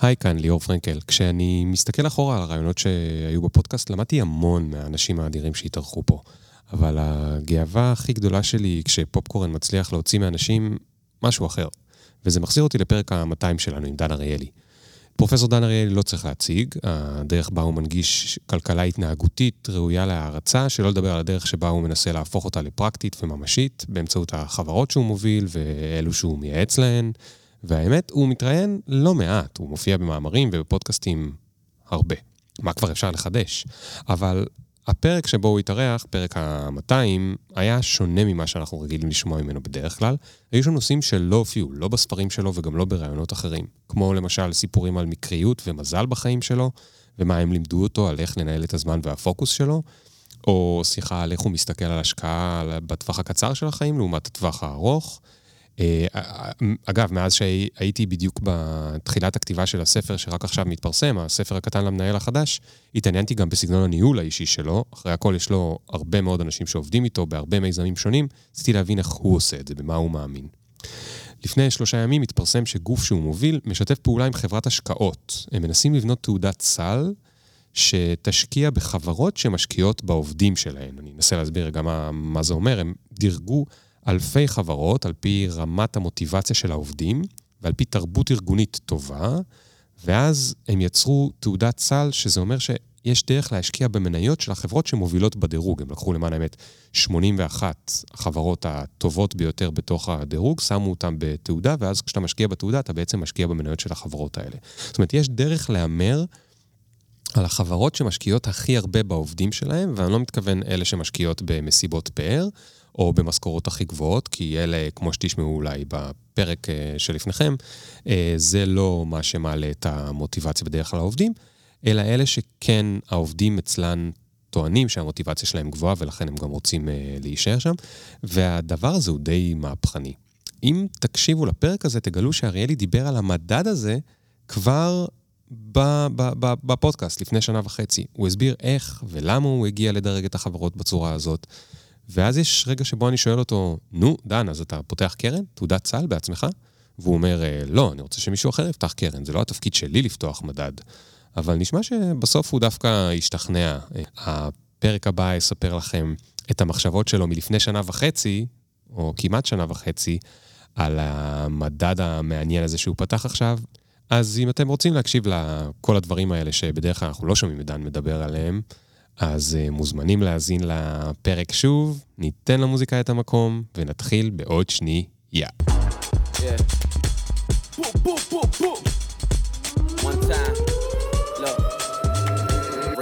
היי, כאן ליאור פרנקל. כשאני מסתכל אחורה על הרעיונות שהיו בפודקאסט, למדתי המון מהאנשים האדירים שהתארחו פה. אבל הגאווה הכי גדולה שלי היא כשפופקורן מצליח להוציא מאנשים משהו אחר. וזה מחזיר אותי לפרק ה-200 שלנו עם דן אריאלי. פרופסור דן אריאלי לא צריך להציג, הדרך בה הוא מנגיש כלכלה התנהגותית ראויה להערצה, שלא לדבר על הדרך שבה הוא מנסה להפוך אותה לפרקטית וממשית, באמצעות החברות שהוא מוביל ואלו שהוא מייעץ להן. והאמת, הוא מתראיין לא מעט, הוא מופיע במאמרים ובפודקאסטים הרבה. מה כבר אפשר לחדש? אבל הפרק שבו הוא התארח, פרק ה-200, היה שונה ממה שאנחנו רגילים לשמוע ממנו בדרך כלל. היו שם נושאים שלא הופיעו, לא בספרים שלו וגם לא ברעיונות אחרים. כמו למשל סיפורים על מקריות ומזל בחיים שלו, ומה הם לימדו אותו על איך לנהל את הזמן והפוקוס שלו, או שיחה על איך הוא מסתכל על השקעה בטווח הקצר של החיים לעומת הטווח הארוך. אה, אגב, מאז שהייתי בדיוק בתחילת הכתיבה של הספר שרק עכשיו מתפרסם, הספר הקטן למנהל החדש, התעניינתי גם בסגנון הניהול האישי שלו. אחרי הכל יש לו הרבה מאוד אנשים שעובדים איתו בהרבה מיזמים שונים, רציתי להבין איך הוא עושה את זה, במה הוא מאמין. לפני שלושה ימים התפרסם שגוף שהוא מוביל משתף פעולה עם חברת השקעות. הם מנסים לבנות תעודת סל שתשקיע בחברות שמשקיעות בעובדים שלהן. אני אנסה להסביר גם מה, מה זה אומר. הם דירגו אלפי חברות על פי רמת המוטיבציה של העובדים ועל פי תרבות ארגונית טובה, ואז הם יצרו תעודת סל, שזה אומר שיש דרך להשקיע במניות של החברות שמובילות בדירוג. הם לקחו למען האמת 81 החברות הטובות ביותר בתוך הדירוג, שמו אותן בתעודה, ואז כשאתה משקיע בתעודה, אתה בעצם משקיע במניות של החברות האלה. זאת אומרת, יש דרך להמר על החברות שמשקיעות הכי הרבה בעובדים שלהם, ואני לא מתכוון אלה שמשקיעות במסיבות פאר, או במשכורות הכי גבוהות, כי אלה, כמו שתשמעו אולי בפרק אה, שלפניכם, אה, זה לא מה שמעלה את המוטיבציה בדרך כלל לעובדים, אלא אלה שכן העובדים אצלן טוענים שהמוטיבציה שלהם גבוהה ולכן הם גם רוצים אה, להישאר שם, והדבר הזה הוא די מהפכני. אם תקשיבו לפרק הזה, תגלו שאריאלי דיבר על המדד הזה כבר בפודקאסט לפני שנה וחצי. הוא הסביר איך ולמה הוא הגיע לדרג את החברות בצורה הזאת. ואז יש רגע שבו אני שואל אותו, נו, דן, אז אתה פותח קרן? תעודת סל בעצמך? והוא אומר, אה, לא, אני רוצה שמישהו אחר יפתח קרן, זה לא התפקיד שלי לפתוח מדד. אבל נשמע שבסוף הוא דווקא השתכנע. הפרק הבא יספר לכם את המחשבות שלו מלפני שנה וחצי, או כמעט שנה וחצי, על המדד המעניין הזה שהוא פתח עכשיו. אז אם אתם רוצים להקשיב לכל הדברים האלה שבדרך כלל אנחנו לא שומעים את דן מדבר עליהם, אז uh, מוזמנים להאזין לפרק שוב, ניתן למוזיקה את המקום, ונתחיל בעוד שנייה. Yeah.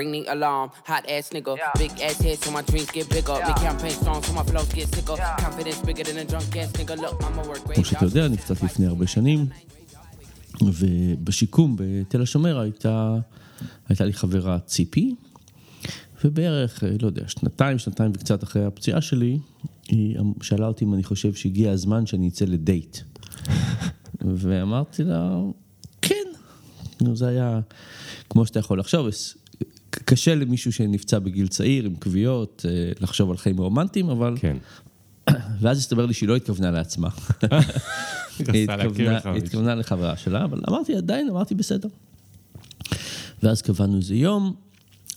Ring the alarm, hot ass nigga. Yeah. Big ass head, so my dreams get bigger. Yeah. Big campaign strong, so my flows get sicker. Yeah. Confidence bigger than a drunk ass nigga. Look, I'm a work great. כמו שאתה יודע, אני קצת לפני הרבה שנים, ובשיקום בתל השומר הייתה, הייתה לי חברה ציפי, ובערך, אה, לא יודע, שנתיים, שנתיים וקצת אחרי הפציעה שלי, היא אמ, שאלה אותי אם אני חושב שהגיע הזמן שאני אצא לדייט. ואמרתי לה, כן. זה היה, כמו שאתה יכול לחשוב, קשה למישהו שנפצע בגיל צעיר עם כוויות, אה, לחשוב על חיים רומנטיים, אבל... כן. ואז הסתבר לי שהיא לא התכוונה לעצמה. היא התכוונה לחברה שלה, אבל אמרתי, עדיין, אמרתי בסדר. ואז קבענו איזה יום,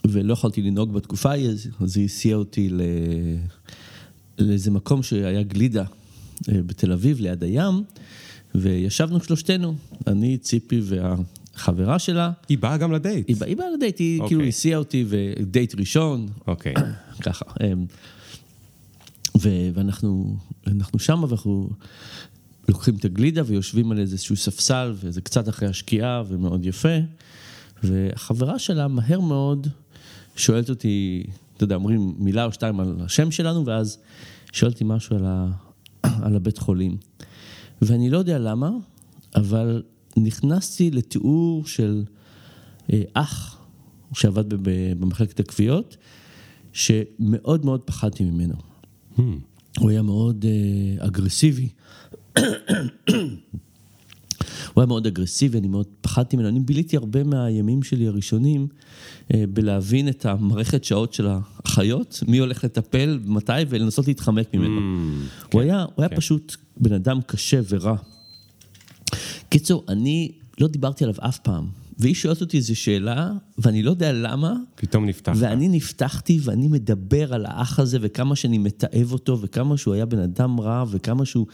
ולא יכולתי לנהוג בתקופה ההיא, אז היא הסיעה אותי ל... לאיזה מקום שהיה גלידה אה, בתל אביב, ליד הים, וישבנו שלושתנו, אני, ציפי והחברה שלה. היא באה גם לדייט. היא, בא, היא באה לדייט, היא okay. כאילו אוקיי. הסיעה אותי, ודייט ראשון. אוקיי. Okay. ככה. אמ, ו... ואנחנו שם, ואנחנו לוקחים את הגלידה ויושבים על איזשהו ספסל, וזה קצת אחרי השקיעה, ומאוד יפה. והחברה שלה מהר מאוד שואלת אותי, אתה יודע, אומרים מילה או שתיים על השם שלנו, ואז שואלת אותי משהו על, ה, על הבית חולים. ואני לא יודע למה, אבל נכנסתי לתיאור של אה, אח שעבד במחלקת הכוויות, שמאוד מאוד פחדתי ממנו. Hmm. הוא היה מאוד אה, אגרסיבי. הוא היה מאוד אגרסיבי, אני מאוד פחדתי ממנו. אני ביליתי הרבה מהימים שלי הראשונים אה, בלהבין את המערכת שעות של האחיות, מי הולך לטפל, מתי, ולנסות להתחמק ממנו. Mm, הוא כן, היה, הוא היה כן. פשוט בן אדם קשה ורע. קיצור, אני לא דיברתי עליו אף פעם. והיא שואלת אותי איזו שאלה, ואני לא יודע למה, פתאום נפתח. ואני נפתחתי ואני מדבר על האח הזה וכמה שאני מתעב אותו וכמה שהוא היה בן אדם רע וכמה שהוא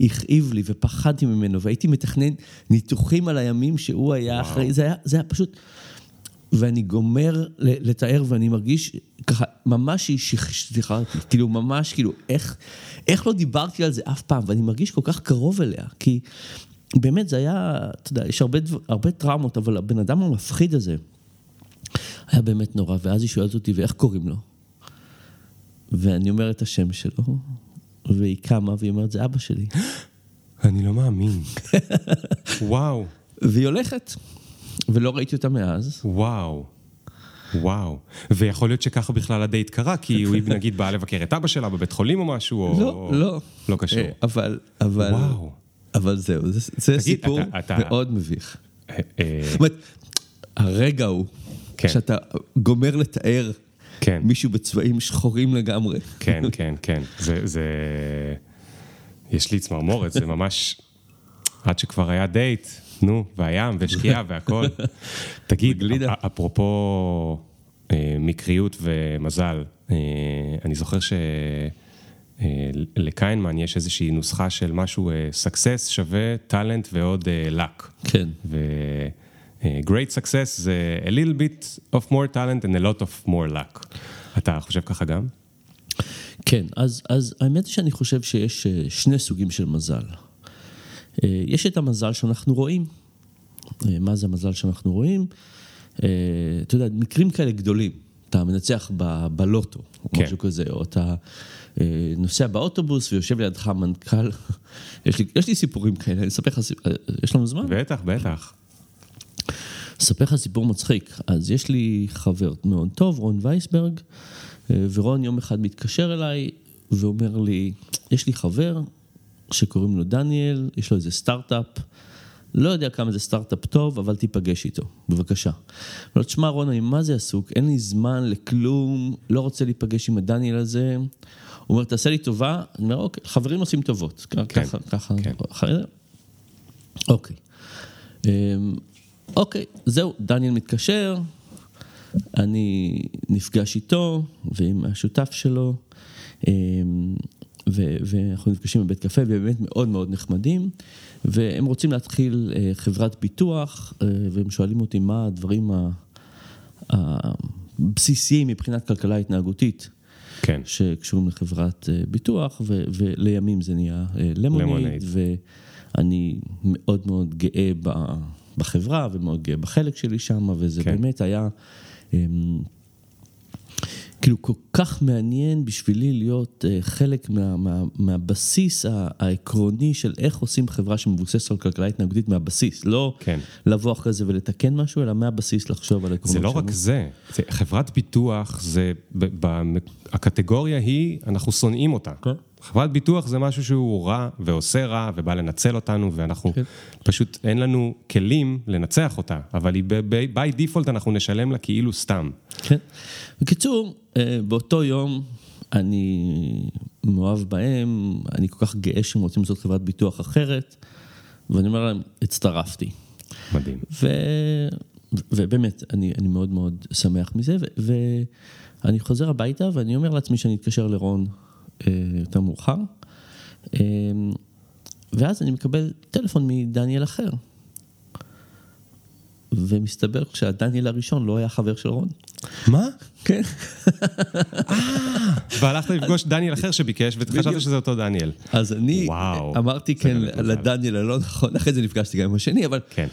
הכאיב לי ופחדתי ממנו והייתי מתכנן ניתוחים על הימים שהוא היה וואו. אחראי, זה היה, זה היה פשוט... ואני גומר לתאר ואני מרגיש ככה, ממש היא שכחה אותי, כאילו ממש, כאילו, איך, איך לא דיברתי על זה אף פעם, ואני מרגיש כל כך קרוב אליה, כי באמת זה היה, אתה יודע, יש הרבה, הרבה טראומות, אבל הבן אדם המפחיד הזה, היה באמת נורא, ואז היא שואלת אותי, ואיך קוראים לו? ואני אומר את השם שלו, והיא קמה והיא אומרת, זה אבא שלי. אני לא מאמין. וואו, והיא הולכת, ולא ראיתי אותה מאז. וואו. וואו. ויכול להיות שככה בכלל הדייט קרה, כי הוא נגיד בא לבקר את אבא שלה בבית חולים או משהו, או... לא, לא. לא קשור. אה, אבל, אבל, וואו. אבל זהו, זה, זה תגיד, סיפור אתה- אתה- מאוד מביך. אה, אה, זאת אומרת, הרגע הוא, כן. שאתה גומר לתאר כן. מישהו בצבעים שחורים לגמרי. כן, כן, כן. זה, זה... יש לי צמרמורת, זה ממש... עד שכבר היה דייט, נו, והים, ושקיעה והכל. תגיד, וגלידה. אפ- אפרופו אה, מקריות ומזל, אה, אני זוכר שלקיינמן יש איזושהי נוסחה של משהו, אה, success שווה talent ועוד אה, luck. כן. ו... אה, great success זה a little bit of more talent and a lot of more luck. אתה חושב ככה גם? כן, אז, אז האמת היא שאני חושב שיש אה, שני סוגים של מזל. אה, יש את המזל שאנחנו רואים. אה, מה זה המזל שאנחנו רואים? אה, אתה יודע, מקרים כאלה גדולים. אתה מנצח ב- בלוטו, או כן. משהו כזה, או אתה אה, נוסע באוטובוס ויושב לידך מנכ"ל. יש לי, יש לי סיפורים כאלה, אני אספר לך, אה, יש לנו זמן? בטח, בטח. אספר לך סיפור מצחיק. אז יש לי חבר מאוד טוב, רון וייסברג, אה, ורון יום אחד מתקשר אליי ואומר לי, יש לי חבר שקוראים לו דניאל, יש לו איזה סטארט-אפ, לא יודע כמה זה סטארט-אפ טוב, אבל תיפגש איתו, בבקשה. אומר, תשמע רון, אני מה זה עסוק, אין לי זמן לכלום, לא רוצה להיפגש עם הדניאל הזה. הוא אומר, תעשה לי טובה, אני אומר, אוקיי, חברים עושים טובות, כן, ככה, ככה, כן. אוקיי. אמ, אוקיי, זהו, דניאל מתקשר, אני נפגש איתו ועם השותף שלו, אמ, ו- ואנחנו נפגשים בבית קפה, ובאמת מאוד מאוד נחמדים, והם רוצים להתחיל אה, חברת ביטוח, אה, והם שואלים אותי מה הדברים הבסיסיים מבחינת כלכלה התנהגותית. כן. שקשורים לחברת אה, ביטוח, ו- ולימים זה נהיה אה, למונייד. ואני מאוד מאוד גאה בחברה ומאוד גאה בחלק שלי שם, וזה כן. באמת היה אמ, כאילו כל כך מעניין בשבילי להיות אה, חלק מה, מה, מהבסיס העקרוני של איך עושים חברה שמבוססת על כלכלה התנהגותית מהבסיס, לא כן. לבוא אחרי זה ולתקן משהו, אלא מהבסיס לחשוב על עקרונות זה לא שלנו. רק זה, זה חברת ביטוח, זה, ב, ב, הקטגוריה היא, אנחנו שונאים אותה. כן. חברת ביטוח זה משהו שהוא רע ועושה רע ובא לנצל אותנו, ואנחנו כן. פשוט, אין לנו כלים לנצח אותה, אבל היא ב-by default אנחנו נשלם לה כאילו סתם. כן. בקיצור, אה, באותו יום אני מאוהב בהם, אני כל כך גאה שהם רוצים לעשות חברת ביטוח אחרת, ואני אומר להם, הצטרפתי. מדהים. ו... ובאמת, אני, אני מאוד מאוד שמח מזה, ו... ואני חוזר הביתה ואני אומר לעצמי שאני אתקשר לרון יותר מאוחר, אה, ואז אני מקבל טלפון מדניאל אחר. ומסתבר שהדניאל הראשון לא היה חבר של רון. מה? כן. והלכת לפגוש דניאל אחר שביקש, וחשבת. שזה אותו דניאל. אז אני אמרתי כן. לדניאל הלא נכון, אחרי זה נפגשתי גם עם השני, אבל כן.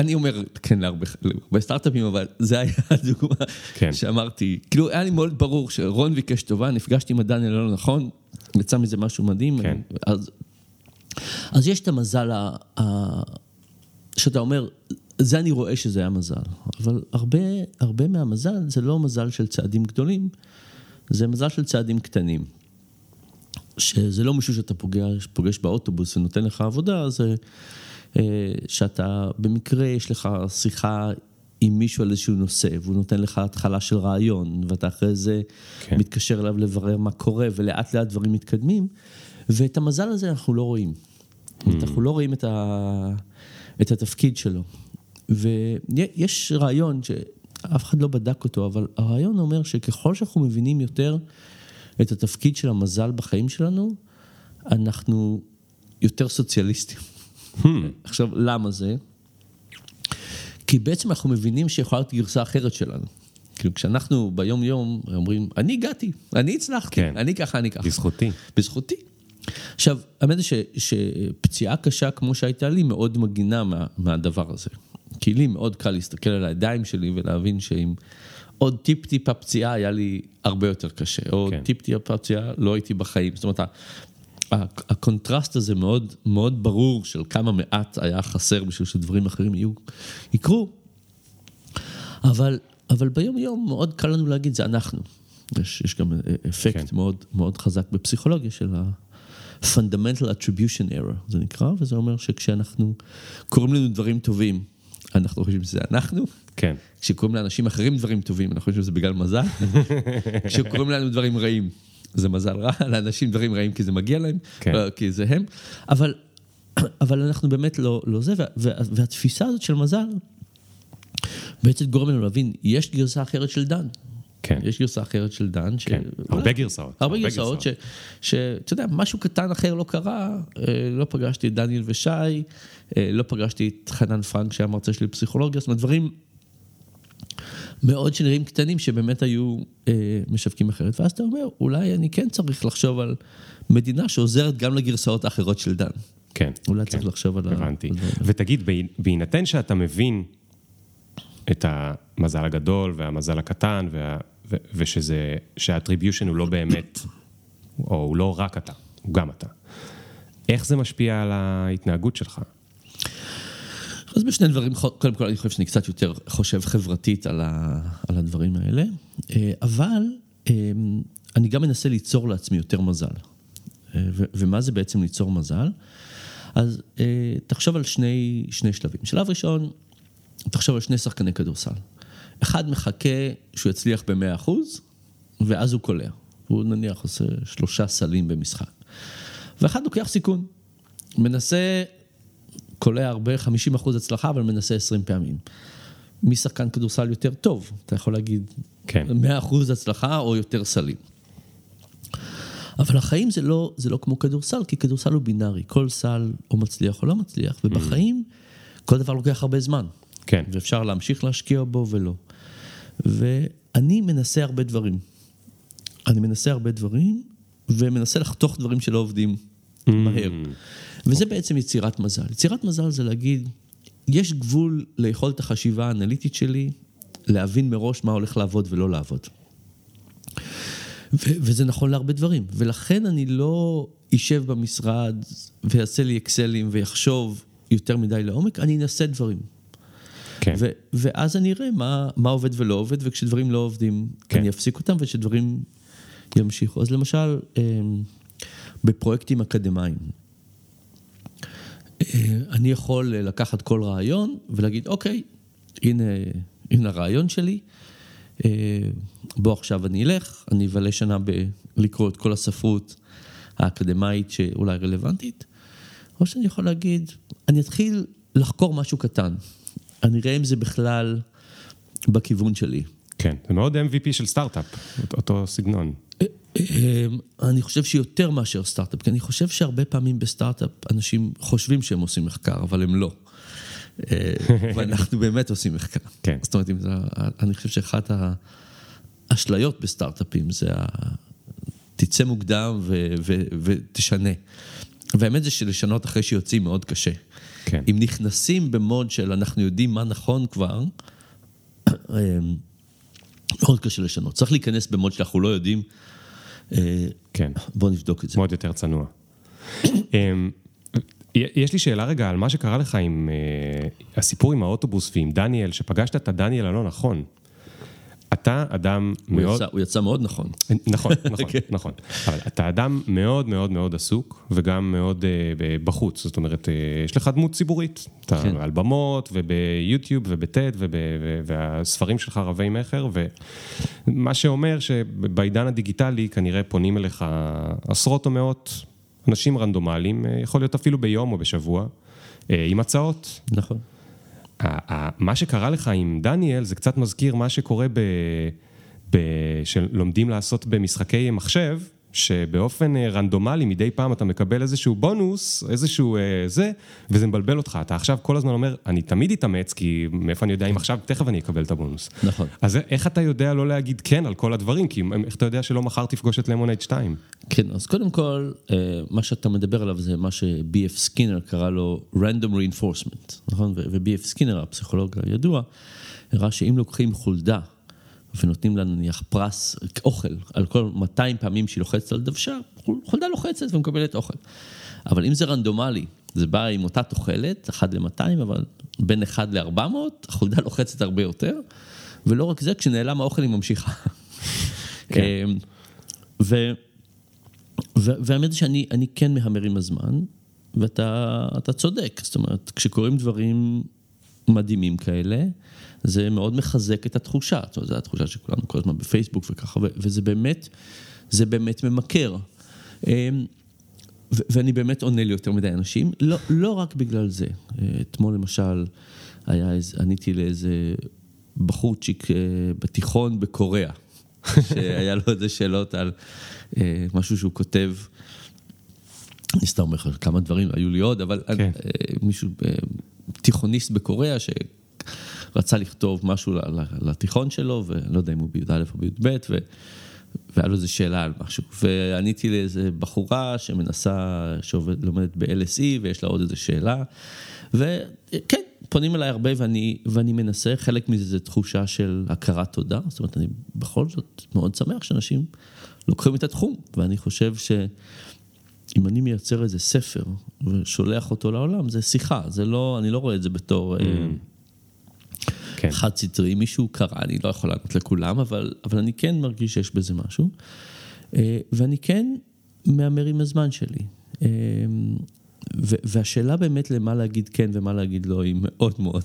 אני אומר כן להרבה להרבה סטארט-אפים, אבל זה היה הדוגמה כן. שאמרתי, כאילו היה לי מאוד ברור שרון ביקש טובה, נפגשתי עם הדניאל הלא נכון, יצא מזה משהו מדהים, כן. אז, אז יש את המזל ה, ה, שאתה אומר, זה אני רואה שזה היה מזל, אבל הרבה, הרבה מהמזל זה לא מזל של צעדים גדולים, זה מזל של צעדים קטנים. שזה לא מישהו שאתה פוגש, פוגש באוטובוס ונותן לך עבודה, זה שאתה במקרה יש לך שיחה עם מישהו על איזשהו נושא, והוא נותן לך התחלה של רעיון, ואתה אחרי זה כן. מתקשר אליו לברר מה קורה, ולאט לאט דברים מתקדמים, ואת המזל הזה אנחנו לא רואים. אנחנו לא רואים את, ה... את התפקיד שלו. ויש רעיון שאף אחד לא בדק אותו, אבל הרעיון אומר שככל שאנחנו מבינים יותר את התפקיד של המזל בחיים שלנו, אנחנו יותר סוציאליסטים. עכשיו, למה זה? כי בעצם אנחנו מבינים שיכולה להיות גרסה אחרת שלנו. כאילו, כשאנחנו ביום יום אומרים, אני הגעתי, אני הצלחתי, כן. אני ככה, אני ככה. בזכותי. בזכותי. עכשיו, האמת היא ש- שפציעה קשה כמו שהייתה לי מאוד מגינה מה, מהדבר הזה. כי לי מאוד קל להסתכל על הידיים שלי ולהבין שאם עוד טיפ-טיפה פציעה היה לי הרבה יותר קשה. או כן. טיפ-טיפה פציעה לא הייתי בחיים. זאת אומרת, הקונטרסט הזה מאוד מאוד ברור של כמה מעט היה חסר בשביל שדברים אחרים יהיו, יקרו. אבל, אבל ביום יום מאוד קל לנו להגיד, זה אנחנו. יש, יש גם אפקט כן. כן. מאוד, מאוד חזק בפסיכולוגיה של ה-fundamental attribution error, זה נקרא, וזה אומר שכשאנחנו קוראים לנו דברים טובים, אנחנו חושבים שזה אנחנו, כן. כשקוראים לאנשים אחרים דברים טובים, אנחנו חושבים שזה בגלל מזל, כשקוראים לנו דברים רעים, זה מזל רע, לאנשים דברים רעים כי זה מגיע להם, כן. אה, כי זה הם, אבל, אבל אנחנו באמת לא, לא זה, וה, וה, והתפיסה הזאת של מזל בעצם גורם לנו להבין, יש גרסה אחרת של דן. כן. יש גרסה אחרת של דן. ש... כן. הרבה גרסאות. הרבה גרסאות, ש- שאתה יודע, משהו קטן אחר לא קרה, אה, לא פגשתי את דניאל ושי, אה, לא פגשתי את חנן פרנק שהיה מרצה שלי בפסיכולוגיה, זאת אומרת דברים מאוד שנראים קטנים שבאמת היו אה, משווקים אחרת, ואז אתה אומר, אולי אני כן צריך לחשוב על מדינה שעוזרת גם לגרסאות האחרות של דן. כן. אולי כן. צריך לחשוב על ה- הבנתי. על הדברים. ותגיד, בהי- בהינתן שאתה מבין את המזל הגדול והמזל הקטן, וה- ו- ושזה, שהאטריביושן הוא לא באמת, או הוא לא רק אתה, הוא גם אתה. איך זה משפיע על ההתנהגות שלך? אז בשני דברים, קודם כל אני חושב שאני קצת יותר חושב חברתית על, ה, על הדברים האלה, אה, אבל אה, אני גם מנסה ליצור לעצמי יותר מזל. אה, ו, ומה זה בעצם ליצור מזל? אז תחשוב על שני, שני שלבים. שלב ראשון, תחשוב על שני שחקני כדורסל. אחד מחכה שהוא יצליח ב-100%, ואז הוא קולע. הוא נניח עושה שלושה סלים במשחק. ואחד לוקח סיכון. מנסה קולע הרבה, 50 אחוז הצלחה, אבל מנסה 20 פעמים. מי שחקן כדורסל יותר טוב? אתה יכול להגיד כן. 100 אחוז הצלחה או יותר סלים. אבל החיים זה לא, זה לא כמו כדורסל, כי כדורסל הוא בינארי, כל סל או מצליח או לא מצליח, ובחיים כל דבר לוקח הרבה זמן. כן. ואפשר להמשיך להשקיע בו ולא. ואני מנסה הרבה דברים. אני מנסה הרבה דברים, ומנסה לחתוך דברים שלא עובדים מהר. וזה בעצם יצירת מזל. יצירת מזל זה להגיד, יש גבול ליכולת החשיבה האנליטית שלי, להבין מראש מה הולך לעבוד ולא לעבוד. ו- וזה נכון להרבה דברים, ולכן אני לא אשב במשרד ויעשה לי אקסלים ויחשוב יותר מדי לעומק, אני אנסה דברים. כן. ו- ואז אני אראה מה, מה עובד ולא עובד, וכשדברים לא עובדים, כן. אני אפסיק אותם, וכשדברים ימשיכו. אז למשל, אמ, בפרויקטים אקדמיים, אני יכול לקחת כל רעיון ולהגיד, אוקיי, הנה, הנה הרעיון שלי, אה, בוא עכשיו אני אלך, אני אבלה שנה בלקרוא את כל הספרות האקדמאית שאולי רלוונטית, או שאני יכול להגיד, אני אתחיל לחקור משהו קטן, אני אראה אם זה בכלל בכיוון שלי. כן. זה מאוד MVP של סטארט-אפ, אותו סגנון. אמ, אני חושב שיותר מאשר סטארט-אפ, כי אני חושב שהרבה פעמים בסטארט-אפ אנשים חושבים שהם עושים מחקר, אבל הם לא. אה, ואנחנו באמת עושים מחקר. כן. זאת אומרת, אני חושב שאחת האשליות בסטארט-אפים זה ה... תצא מוקדם ו, ו, ותשנה. והאמת זה שלשנות אחרי שיוצאים מאוד קשה. כן. אם נכנסים במוד של אנחנו יודעים מה נכון כבר, אמ, מאוד קשה לשנות. צריך להיכנס במוד שאנחנו לא יודעים. אה, כן. בוא נבדוק את זה. מאוד יותר צנוע. אמ, יש לי שאלה רגע על מה שקרה לך עם אה, הסיפור עם האוטובוס ועם דניאל, שפגשת את הדניאל הלא נכון. אתה אדם הוא מאוד... יצא- הוא יצא מאוד נכון. נכון, נכון, כן. נכון. אבל אתה אדם מאוד מאוד מאוד עסוק, וגם מאוד אה, בחוץ. זאת אומרת, אה, יש לך דמות ציבורית. אתה כן. על במות, וביוטיוב, ובטד, וב- ו- והספרים שלך רבי מכר, ומה שאומר שבעידן הדיגיטלי כנראה פונים אליך עשרות או מאות אנשים רנדומליים, אה, יכול להיות אפילו ביום או בשבוע, אה, עם הצעות. נכון. מה שקרה לך עם דניאל זה קצת מזכיר מה שקורה ב... ב... שלומדים לעשות במשחקי מחשב, שבאופן אה, רנדומלי מדי פעם אתה מקבל איזשהו בונוס, איזשהו אה, זה, וזה מבלבל אותך. אתה עכשיו כל הזמן אומר, אני תמיד אתאמץ, כי מאיפה אני יודע אם עכשיו, תכף אני אקבל את הבונוס. נכון. אז איך אתה יודע לא להגיד כן על כל הדברים? כי איך אתה יודע שלא מחר תפגוש את למונייד 2? כן, אז קודם כל, אה, מה שאתה מדבר עליו זה מה ש-B.F. סקינר קרא לו random reinforcement, נכון? ו-B.F. סקינר, הפסיכולוג הידוע, הראה שאם לוקחים חולדה ונותנים לה נניח פרס, אוכל, על כל 200 פעמים שהיא לוחצת על דוושה, חולדה לוחצת ומקבלת אוכל. אבל אם זה רנדומלי, זה בא עם אותה תוחלת, 1 ל-200, אבל בין 1 ל-400, החולדה לוחצת הרבה יותר, ולא רק זה, כשנעלם האוכל היא ממשיכה. כן. ו... ו- והאמת היא שאני אני כן מהמר עם הזמן, ואתה אתה צודק, זאת אומרת, כשקורים דברים מדהימים כאלה, זה מאוד מחזק את התחושה, זאת אומרת, זו התחושה שכולנו כל הזמן בפייסבוק וככה, וזה באמת, זה באמת ממכר. אמ, ואני באמת עונה ליותר מדי אנשים, לא, לא רק בגלל זה. אה, אתמול למשל, היה איזה, עניתי לאיזה בחורצ'יק אה, בתיכון בקוריאה, שהיה לו איזה שאלות על אה, משהו שהוא כותב. אני סתם אומר לך כמה דברים, היו לי עוד, אבל כן. אה, מישהו, תיכוניסט בקוריאה, שרצה לכתוב משהו לתיכון שלו, ולא יודע אם הוא בי"א או בי"ב. והיה לו איזו שאלה על משהו. ועניתי לאיזה בחורה שמנסה, שלומדת ב-LSE, ויש לה עוד איזו שאלה. וכן, פונים אליי הרבה ואני, ואני מנסה, חלק מזה זה תחושה של הכרת תודה. זאת אומרת, אני בכל זאת מאוד שמח שאנשים לוקחים את התחום, ואני חושב שאם אני מייצר איזה ספר ושולח אותו לעולם, זה שיחה, זה לא, אני לא רואה את זה בתור... אה, כן. חד סטרי, מישהו קרא, אני לא יכול לענות לכולם, אבל, אבל אני כן מרגיש שיש בזה משהו. אה, ואני כן מהמר עם הזמן שלי. אה, והשאלה באמת למה להגיד כן ומה להגיד לא היא מאוד מאוד,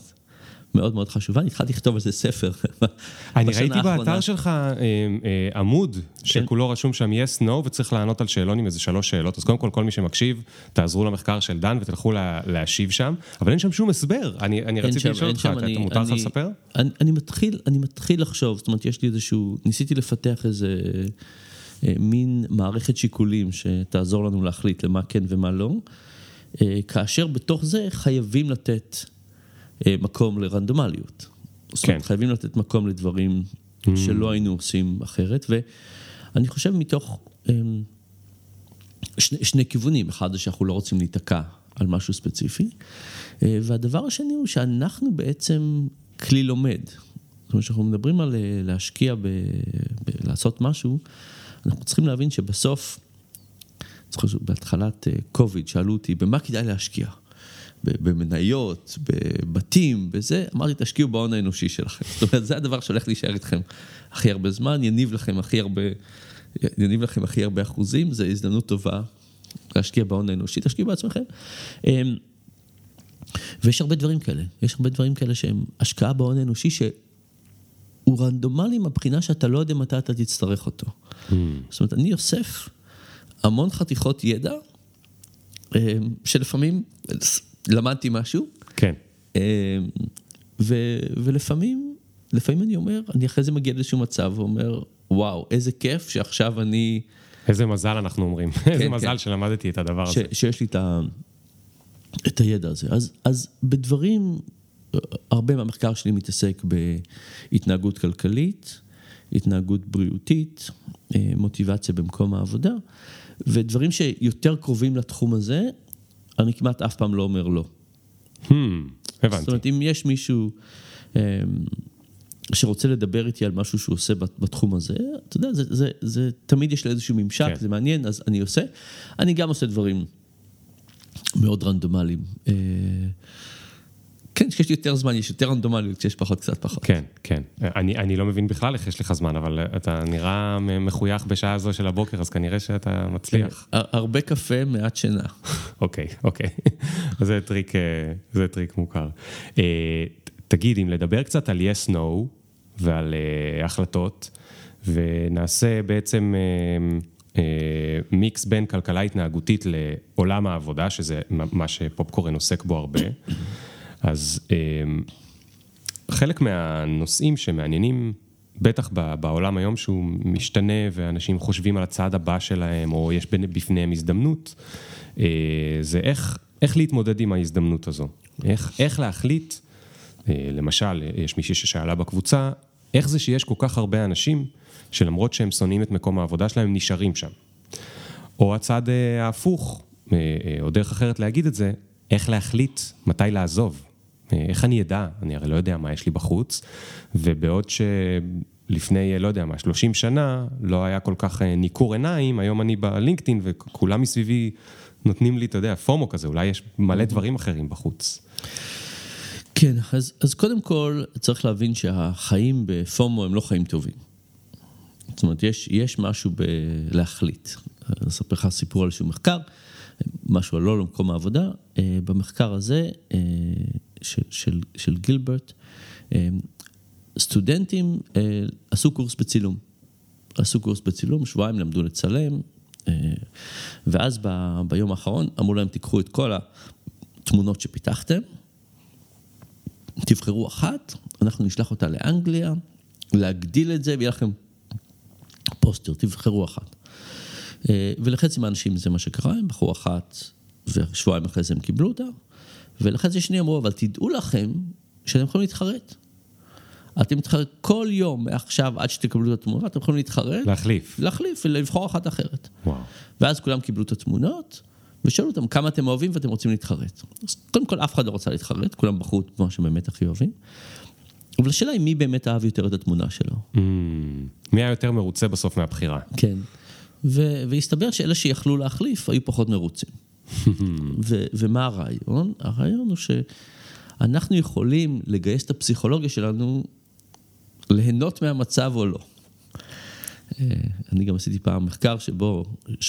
מאוד מאוד חשובה. אני התחלתי לכתוב על זה ספר. אני ראיתי האחרונה. באתר שלך אה, אה, עמוד שכולו רשום שם yes, no, וצריך לענות על שאלון עם איזה שלוש שאלות. אז קודם כל, כל מי שמקשיב, תעזרו למחקר של דן ותלכו לה- להשיב שם, אבל אין שם שום הסבר. אני אני רציתי שם- לשאול אותך, אתה- אני- מותר לך לספר? אני, אני, מתחיל, אני מתחיל לחשוב, זאת אומרת, יש לי איזשהו, ניסיתי לפתח איזה אה, מין מערכת שיקולים שתעזור לנו להחליט למה כן ומה לא, אה, כאשר בתוך זה חייבים לתת מקום לרנדומליות. זאת אומרת, כן. חייבים לתת מקום לדברים שלא היינו עושים אחרת, ואני חושב מתוך אה, שני, שני כיוונים, אחד זה שאנחנו לא רוצים להיתקע על משהו ספציפי, אה, והדבר השני הוא שאנחנו בעצם כלי לומד. זאת אומרת, כשאנחנו מדברים על אה, להשקיע, ב, ב, לעשות משהו, אנחנו צריכים להבין שבסוף, זוכר שבהתחלת קוביד שאלו אותי, במה כדאי להשקיע? במניות, בבתים, בזה, אמרתי, תשקיעו בהון האנושי שלכם. זאת אומרת, זה הדבר שהולך להישאר איתכם הכי הרבה זמן, יניב לכם הכי הרבה, יניב לכם הכי הרבה אחוזים, זו הזדמנות טובה להשקיע בהון האנושי, תשקיעו בעצמכם. אמ, ויש הרבה דברים כאלה, יש הרבה דברים כאלה שהם השקעה בהון האנושי שהוא רנדומלי מהבחינה שאתה לא יודע מתי אתה תצטרך אותו. זאת אומרת, אני אוסף המון חתיכות ידע, אמ, שלפעמים למדתי משהו, כן. אמ, ו, ולפעמים, לפעמים אני אומר, אני אחרי זה מגיע לאיזשהו מצב ואומר, וואו, איזה כיף שעכשיו אני, איזה מזל אנחנו אומרים. איזה כן. מזל שלמדתי את הדבר ש, הזה. שיש לי את, ה, את הידע הזה. אז, אז בדברים, הרבה מהמחקר שלי מתעסק בהתנהגות כלכלית, התנהגות בריאותית, אה, מוטיבציה במקום העבודה, ודברים שיותר קרובים לתחום הזה, אני כמעט אף פעם לא אומר לא. Hmm, זאת הבנתי. אומרת, אם יש מישהו אמ, שרוצה לדבר איתי על משהו שהוא עושה בת- בתחום הזה, אתה יודע, זה, זה, זה תמיד יש לי איזשהו ממשק, כן. זה מעניין, אז אני עושה. אני גם עושה דברים מאוד רנדומליים. אה, כן, כשיש יותר זמן, יש יותר רנדומליות, כשיש פחות, קצת פחות. כן, כן. אני, אני לא מבין בכלל איך יש לך זמן, אבל אתה נראה מחויך בשעה זו של הבוקר, אז כנראה שאתה מצליח. הר- הרבה קפה, מעט שינה. אוקיי, אוקיי. זה טריק, אה, זה טריק מוכר. אה, תגיד, אם לדבר קצת על yes, no ועל אה, החלטות, ונעשה בעצם, אה, אה, מיקס בין כלכלה התנהגותית לעולם העבודה, שזה מה שפופקורן עוסק בו הרבה. אז אה, חלק מהנושאים שמעניינים, בטח בעולם היום שהוא משתנה ואנשים חושבים על הצעד הבא שלהם, או יש בפניהם הזדמנות, אה, זה איך, איך להתמודד עם ההזדמנות הזו. איך, איך להחליט, למשל, יש מישהי ששאלה בקבוצה, איך זה שיש כל כך הרבה אנשים שלמרות שהם שונאים את מקום העבודה שלהם, הם נשארים שם. או הצד אה, ההפוך, אה, אה, או דרך אחרת להגיד את זה, איך להחליט מתי לעזוב. איך אני אדע? אני הרי לא יודע מה יש לי בחוץ, ובעוד שלפני, לא יודע מה, 30 שנה, לא היה כל כך ניכור עיניים, היום אני בלינקדאין וכולם מסביבי נותנים לי, אתה יודע, פומו כזה, אולי יש מלא. דברים אחרים בחוץ. כן, אז, אז קודם כל צריך להבין שהחיים בפומו הם לא חיים טובים. זאת אומרת, יש, יש משהו בלהחליט. אני אספר לך סיפור על איזשהו מחקר, משהו לא למקום העבודה. אה, במחקר הזה, אה, של, של, של גילברט, אה, סטודנטים עשו קורס בצילום. עשו קורס בצילום, שבועיים למדו לצלם, ואז ב, ביום האחרון אמרו להם, תיקחו את כל התמונות שפיתחתם, תבחרו אחת, אנחנו נשלח אותה לאנגליה, להגדיל את זה, ויהיה לכם פוסטר, תבחרו אחת. אה, ולחצי מהאנשים זה מה שקרה, הם בחרו אחת, ושבועיים אחרי זה הם קיבלו אותה, ולחצי שני אמרו, אבל תדעו לכם שאתם יכולים להתחרט. אתם מתחרט כל יום מעכשיו עד שתקבלו את התמונה, אתם יכולים להתחרט. להחליף. להחליף ולבחור אחת אחרת. וואו. ואז כולם קיבלו את התמונות, ושאלו אותם כמה אתם אוהבים ואתם רוצים להתחרט. אז קודם כל אף אחד לא רוצה להתחרט, כולם בחרו את מה שבאמת הכי אוהבים. אבל השאלה היא מי באמת אהב יותר את התמונה שלו. Mm, מי היה יותר מרוצה בסוף מהבחירה. כן. ו- והסתבר שאלה שיכלו להחליף היו פחות מרוצים. ו- ומה הרעיון? הרעיון הוא שאנחנו יכולים לגייס את הפסיכולוגיה שלנו ליהנות מהמצב או לא. אה, אני גם עשיתי פעם מחקר שבו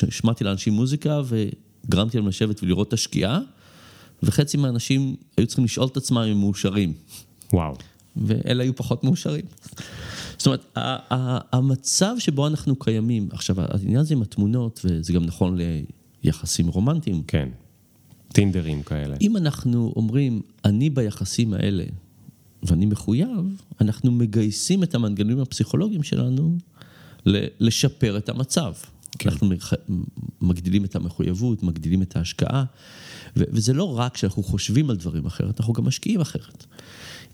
השמעתי לאנשים מוזיקה וגרמתי להם לשבת ולראות את השקיעה, וחצי מהאנשים היו צריכים לשאול את עצמם אם הם מאושרים. וואו. ואלה היו פחות מאושרים. זאת אומרת, המצב שבו אנחנו קיימים, עכשיו, העניין הזה עם התמונות, וזה גם נכון ליחסים רומנטיים. כן, טינדרים כאלה. אם אנחנו אומרים, אני ביחסים האלה, ואני מחויב, אנחנו מגייסים את המנגנונים הפסיכולוגיים שלנו לשפר את המצב. כן. אנחנו מגדילים את המחויבות, מגדילים את ההשקעה, וזה לא רק שאנחנו חושבים על דברים אחרת, אנחנו גם משקיעים אחרת.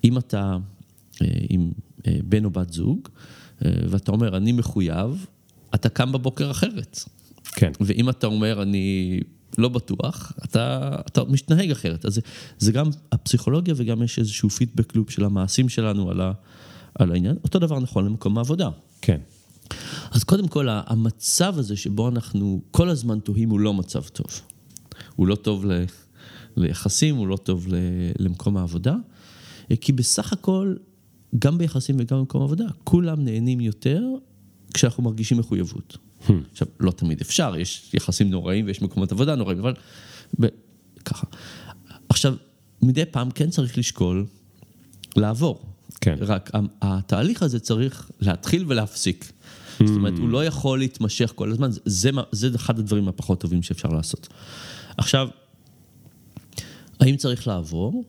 אם אתה אה, עם אה, בן או בת זוג, אה, ואתה אומר, אני מחויב, אתה קם בבוקר אחרת. כן. ואם אתה אומר, אני לא בטוח, אתה, אתה מתנהג אחרת. אז זה, זה גם הפסיכולוגיה וגם יש איזשהו פידבק לופ של המעשים שלנו על, ה, על העניין. אותו דבר נכון למקום העבודה. כן. אז קודם כל, המצב הזה שבו אנחנו כל הזמן תוהים הוא לא מצב טוב. הוא לא טוב ל, ליחסים, הוא לא טוב ל, למקום העבודה. כי בסך הכל, גם ביחסים וגם במקום עבודה, כולם נהנים יותר כשאנחנו מרגישים מחויבות. עכשיו, לא תמיד אפשר, יש יחסים נוראים ויש מקומות עבודה נוראים, אבל ב... ככה. עכשיו, מדי פעם כן צריך לשקול לעבור. כן. רק התהליך הזה צריך להתחיל ולהפסיק. Hmm. זאת אומרת, הוא לא יכול להתמשך כל הזמן, זה, זה אחד הדברים הפחות טובים שאפשר לעשות. עכשיו, האם צריך לעבור?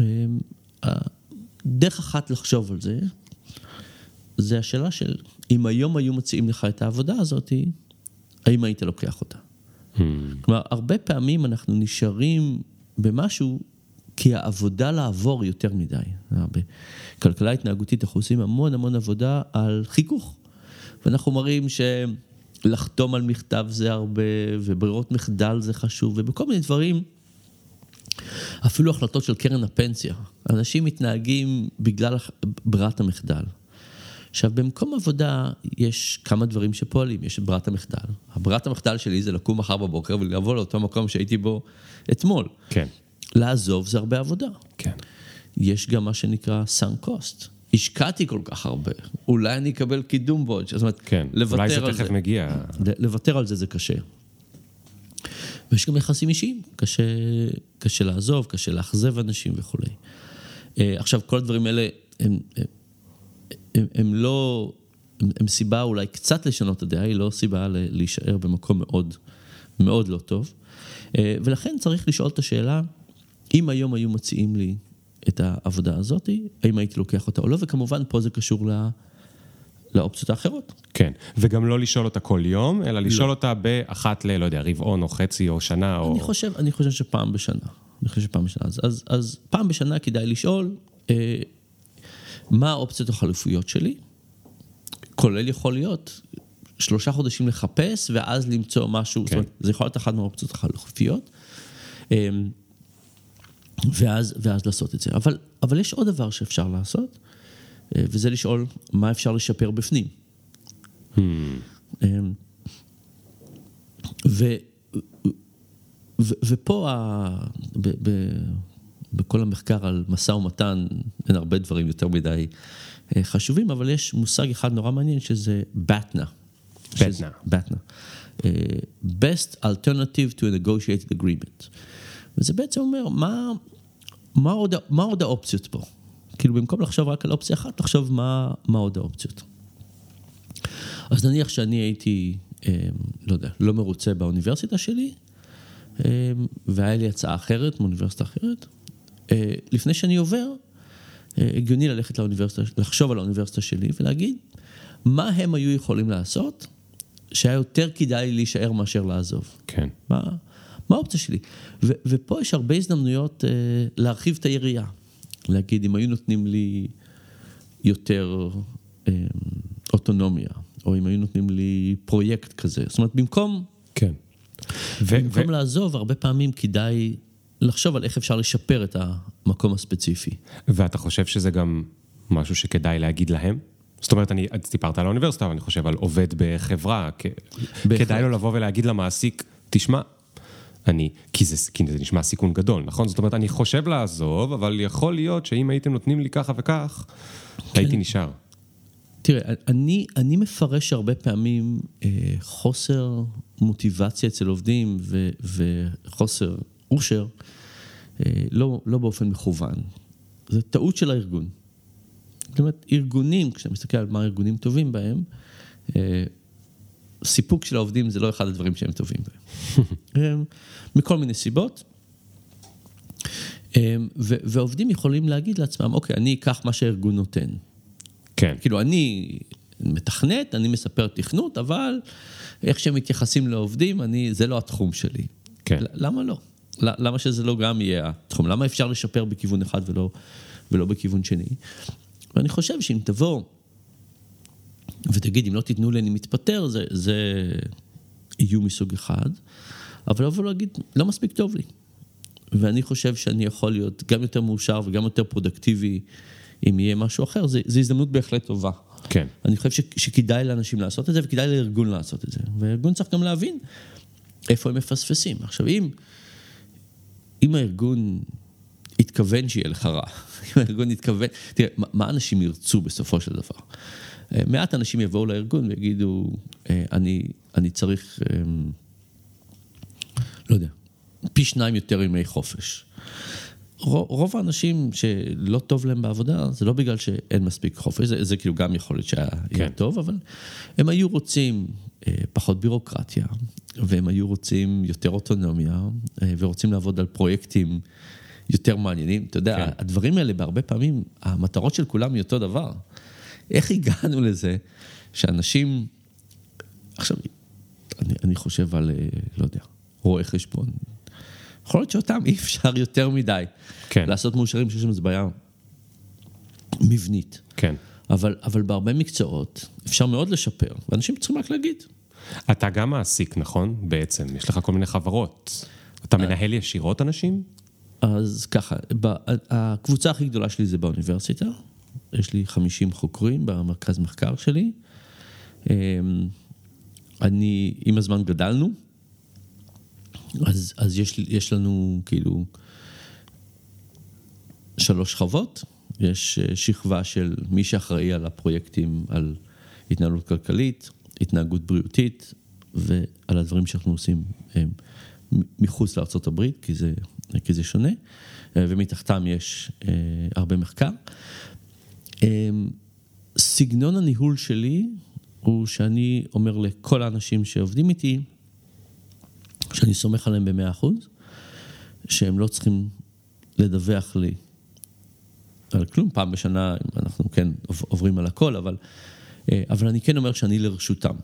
אמ, דרך אחת לחשוב על זה, זה השאלה של אם היום היו מציעים לך את העבודה הזאת, האם היית לוקח אותה? Hmm. כלומר, הרבה פעמים אנחנו נשארים במשהו כי העבודה לעבור יותר מדי. בכלכלה התנהגותית אנחנו עושים המון המון עבודה על חיכוך. ואנחנו מראים שלחתום על מכתב זה הרבה, וברירות מחדל זה חשוב, ובכל מיני דברים אפילו החלטות של קרן הפנסיה. אנשים מתנהגים בגלל ברירת המחדל. עכשיו, במקום עבודה יש כמה דברים שפועלים, יש ברירת המחדל. הברירת המחדל שלי זה לקום מחר בבוקר ולבוא לאותו מקום שהייתי בו אתמול. כן. לעזוב זה הרבה עבודה. כן. יש גם מה שנקרא sunk cost. השקעתי כל כך הרבה, אולי אני אקבל קידום בעוד, זאת אומרת, כן, לוותר על זה. אולי זה תכף מגיע. לוותר על זה זה קשה. ויש גם יחסים אישיים, קשה, קשה לעזוב, קשה לאכזב אנשים וכולי. אה, עכשיו, כל הדברים האלה הם, הם, הם, הם לא הם, הם סיבה אולי קצת לשנות את הדעה, היא לא סיבה להישאר במקום מאוד מאוד לא טוב. אה, ולכן צריך לשאול את השאלה, אם היום היו מציעים לי את העבודה הזאת, האם הייתי לוקח אותה או לא, וכמובן פה זה קשור ל... לאופציות האחרות. כן, וגם לא לשאול אותה כל יום, אלא לשאול אותה באחת ל, לא יודע, רבעון או חצי או שנה או... אני חושב, אני חושב שפעם בשנה. אני חושב שפעם בשנה. אז, אז, אז פעם בשנה כדאי לשאול אה, מה האופציות החלופיות שלי, כולל יכול להיות שלושה חודשים לחפש ואז למצוא משהו, כן. זאת אומרת, זה יכול להיות אחת מהאופציות החלופיות. אה, ואז, ואז לעשות את זה. אבל, אבל יש עוד דבר שאפשר לעשות, אה, וזה לשאול מה אפשר לשפר בפנים. Hmm, אמ, ו, ו, ופה, ה, ב, ב, בכל המחקר על משא ומתן, אין הרבה דברים יותר מדי אה, חשובים, אבל יש מושג אחד נורא מעניין שזה. שזה- BATNA. אה, Best Alternative to a Negotiated Agreement. וזה בעצם אומר, מה, מה, עוד, מה עוד האופציות פה? כאילו, במקום לחשוב רק על אופציה אחת, לחשוב מה, מה עוד האופציות. אז נניח שאני הייתי, אה, לא יודע, לא מרוצה באוניברסיטה שלי, אה, והיה לי הצעה אחרת מאוניברסיטה אחרת. אה, לפני שאני עובר, אה, הגיוני ללכת לאוניברסיטה, לחשוב על האוניברסיטה שלי ולהגיד, מה הם היו יכולים לעשות שהיה יותר כדאי לי להישאר מאשר לעזוב. כן. מה, מה האופציה שלי? ו, ופה יש הרבה הזדמנויות אה, להרחיב את היריעה. להגיד, אם היו נותנים לי יותר אה, אוטונומיה, או אם היו נותנים לי פרויקט כזה. זאת אומרת, במקום, כן. ו- במקום ו- לעזוב, הרבה פעמים כדאי לחשוב על איך אפשר לשפר את המקום הספציפי. ואתה חושב שזה גם משהו שכדאי להגיד להם? זאת אומרת, אני, סיפרת על האוניברסיטה, אבל אני חושב על עובד בחברה. כ-. כדאי לו לבוא ולהגיד למעסיק, תשמע, אני, כי זה, כי זה נשמע סיכון גדול, נכון? זאת אומרת, אני חושב לעזוב, אבל יכול להיות שאם הייתם נותנים לי ככה וכך, הייתי נשאר. תראה, אני, אני מפרש הרבה פעמים אה, חוסר מוטיבציה אצל עובדים ו, וחוסר אושר, אה, לא, לא באופן מכוון. זו טעות של הארגון. זאת אומרת, ארגונים, כשאתה מסתכל על מה ארגונים טובים בהם, אה, סיפוק של העובדים זה לא אחד הדברים שהם טובים בהם. אה, מכל מיני סיבות. ועובדים יכולים להגיד לעצמם, אוקיי, אני אקח מה שהארגון נותן. כן. כאילו, אני מתכנת, אני מספר תכנות, אבל איך שהם מתייחסים לעובדים, אני, זה לא התחום שלי. כן. למה לא? למה שזה לא גם יהיה התחום? למה אפשר לשפר בכיוון אחד ולא, ולא בכיוון שני? ואני חושב שאם תבוא ותגיד, אם לא תיתנו לי, אני מתפטר, זה, זה איום מסוג אחד, אבל לבוא ולהגיד, לא מספיק טוב לי. ואני חושב שאני יכול להיות גם יותר מאושר וגם יותר פרודקטיבי אם יהיה משהו אחר, זו הזדמנות בהחלט טובה. כן. אני חושב ש, שכדאי לאנשים לעשות את זה וכדאי לארגון לעשות את זה. והארגון צריך גם להבין איפה הם מפספסים. עכשיו, אם, אם הארגון התכוון שיהיה לך רע, אם הארגון התכוון, תראה, מה, אנשים ירצו בסופו של דבר? אה, מעט אנשים יבואו לארגון ויגידו, אה, אני, אני צריך, אה, לא יודע, פי שניים יותר ימי חופש. רוב האנשים שלא טוב להם בעבודה, זה לא בגלל שאין מספיק חופש, זה, זה כאילו גם יכול להיות שהיה כן. טוב, אבל הם היו רוצים אה, פחות בירוקרטיה, והם היו רוצים יותר אוטונומיה, אה, ורוצים לעבוד על פרויקטים יותר מעניינים. אתה יודע, כן. הדברים האלה, בהרבה פעמים, המטרות של כולם היא אותו דבר. איך הגענו לזה שאנשים... עכשיו, אני, אני חושב על, אה, לא יודע, רואי חשבון. יכול להיות שאותם אי אפשר יותר מדי כן. לעשות מאושרים, שיש שם איזו בעיה מבנית. כן. אבל, אבל בהרבה מקצועות אפשר מאוד לשפר, ואנשים צריכים רק להגיד. אתה גם מעסיק, נכון? בעצם, יש לך כל מיני חברות. אתה מנהל ישירות אנשים? אז ככה, ב- הקבוצה הכי גדולה שלי זה באוניברסיטה, יש לי 50 חוקרים במרכז מחקר שלי. אמ, אני, עם הזמן גדלנו, אז, אז יש, יש לנו כאילו שלוש שכבות, יש אה, שכבה של מי שאחראי על הפרויקטים, על התנהלות כלכלית, התנהגות בריאותית ועל הדברים שאנחנו עושים אה, מחוץ לארה"ב, כי זה, כי זה שונה, אה, ומתחתם יש הרבה מחקר. סגנון הניהול שלי הוא שאני אומר לכל האנשים שעובדים איתי, שאני סומך עליהם במאה אחוז, שהם לא צריכים לדווח לי על כלום, פעם בשנה אנחנו כן עוברים על הכל, אבל, אה, אבל אני כן אומר שאני לרשותם.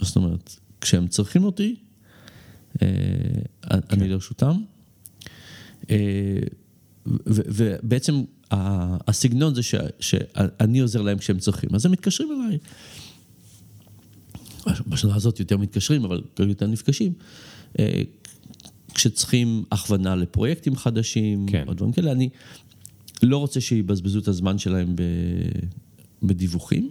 זאת אומרת, כשהם צריכים אותי, אה, כן. אני לרשותם. אה, ובעצם הסגנון זה ש, שאני עוזר להם כשהם צריכים, אז הם מתקשרים אליי. בשנה הזאת יותר מתקשרים, אבל יותר נפגשים. כשצריכים הכוונה לפרויקטים חדשים, כן. או דברים כאלה, אני לא רוצה שיבזבזו את הזמן שלהם בדיווחים.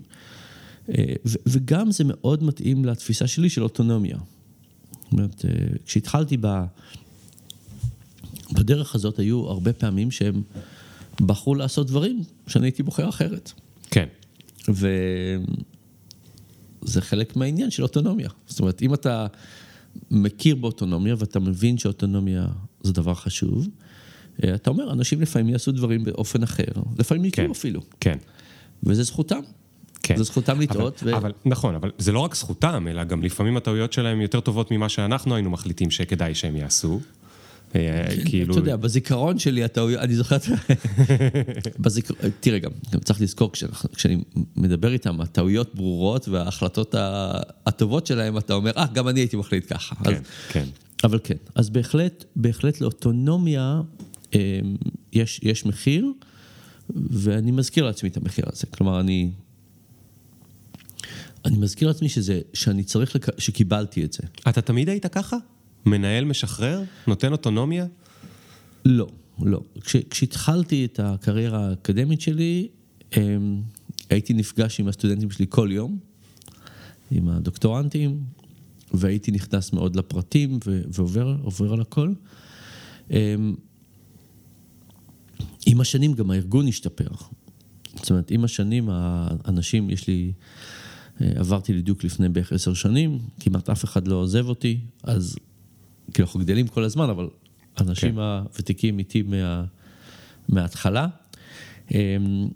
אה, וגם זה מאוד מתאים לתפיסה שלי של אוטונומיה. זאת אומרת, אה, כשהתחלתי ב... בדרך הזאת היו הרבה פעמים שהם בחרו לעשות דברים שאני הייתי בוחר אחרת. כן. וזה חלק מהעניין של אוטונומיה. זאת אומרת, אם אתה מכיר באוטונומיה ואתה מבין שאוטונומיה זה דבר חשוב, אה, אתה אומר, אנשים לפעמים יעשו דברים באופן אחר, לפעמים יקרו כן, אפילו. כן. וזה זכותם. כן. זו זכותם לטעות. אבל, ו... אבל נכון, אבל זה לא רק זכותם, אלא גם לפעמים הטעויות שלהם יותר טובות ממה שאנחנו היינו מחליטים שכדאי שהם יעשו. אה, כאילו... אתה יודע, בזיכרון שלי הטעויות, אני זוכר, בזיכ... תראה גם, גם צריך לזכור, כשאני מדבר איתם, הטעויות ברורות וההחלטות הטובות שלהם, אתה אומר, אה, גם אני הייתי מחליט ככה. כן, אז... כן. אבל כן, אז בהחלט, בהחלט לאוטונומיה אה, יש, יש מחיר, ואני מזכיר לעצמי את המחיר הזה. כלומר, אני... אני מזכיר לעצמי שזה, שאני צריך, לק... שקיבלתי את זה. אתה תמיד היית ככה? מנהל משחרר? נותן אוטונומיה? לא, לא. כש, כשהתחלתי את הקריירה האקדמית שלי, אמ, הייתי נפגש עם הסטודנטים שלי כל יום, עם הדוקטורנטים, והייתי נכנס מאוד לפרטים ועובר על הכל. אמ, עם השנים גם הארגון השתפר. זאת אומרת, עם השנים האנשים, יש לי, אה, עברתי לדיוק לפני בערך עשר שנים, כמעט אף אחד לא עוזב אותי, אז כאילו אנחנו גדלים כל הזמן, אבל האנשים כן. הוותיקים איתי מה, מההתחלה. אמ,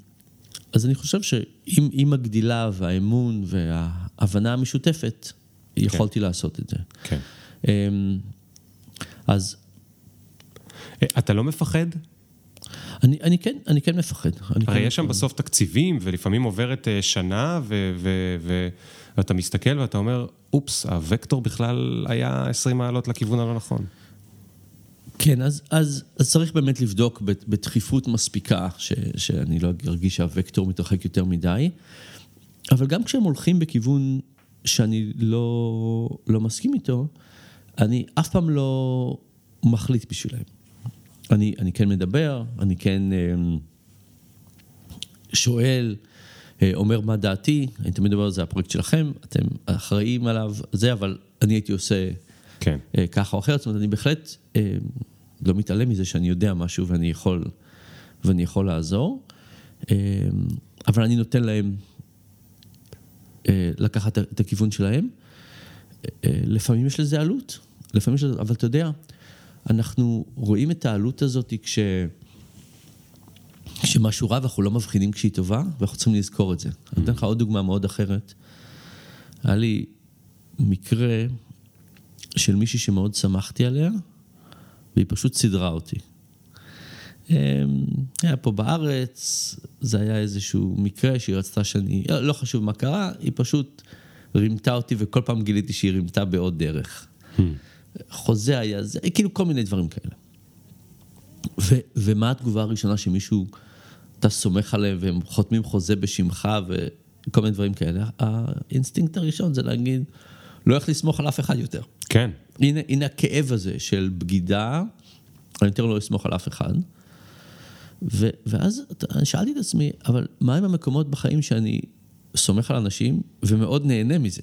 אז אני חושב שעם הגדילה והאמון וההבנה המשותפת, כן. יכולתי לעשות את זה. כן. אמ, אז... אה, אתה לא מפחד? אני, אני כן, אני כן מפחד. אני הרי כן יש שם בסוף תקציבים, ולפעמים עוברת אה, שנה, ו, ו, ו, ואתה מסתכל ואתה אומר, אופס, הוקטור בכלל היה 20 מעלות לכיוון הלא נכון. כן, אז, אז, אז צריך באמת לבדוק בדחיפות מספיקה, ש, שאני לא ארגיש שהוקטור מתרחק יותר מדי, אבל גם כשהם הולכים בכיוון שאני לא, לא מסכים איתו, אני אף פעם לא מחליט בשבילם. אני, אני כן מדבר, אני כן אה, שואל, אומר מה דעתי, אני תמיד אומר, זה הפרויקט שלכם, אתם אחראים עליו, זה, אבל אני הייתי עושה כן. אה, ככה או אחרת, זאת אומרת, אני בהחלט לא מתעלם מזה שאני יודע משהו ואני יכול, ואני יכול לעזור, אבל אני נותן להם לקחת את הכיוון שלהם. לפעמים יש לזה עלות, לפעמים יש לזה, אבל אתה יודע, אנחנו רואים את העלות הזאת כש... כשמשהו רע ואנחנו לא מבחינים כשהיא טובה, ואנחנו צריכים לזכור את זה. Mm-hmm. אני אתן לך עוד דוגמה מאוד אחרת. היה לי מקרה של מישהי שמאוד שמחתי עליה, והיא פשוט סידרה אותי. אמ, היה פה בארץ, זה היה איזשהו מקרה שהיא רצתה שאני, לא, לא חשוב מה קרה, היא פשוט רימתה אותי וכל פעם גיליתי שהיא רימתה בעוד דרך. Hmm. חוזה היה זה, כאילו כל מיני דברים כאלה. ו, ומה התגובה הראשונה שמישהו, אתה סומך עליהם והם חותמים חוזה בשמך וכל מיני דברים כאלה? האינסטינקט הראשון זה להגיד, לא איך לסמוך על אף אחד יותר. כן. הנה, הנה הכאב הזה של בגידה, אני יותר לא אסמוך על אף אחד. ו, ואז שאלתי את עצמי, אבל מה עם המקומות בחיים שאני סומך על אנשים ומאוד נהנה מזה?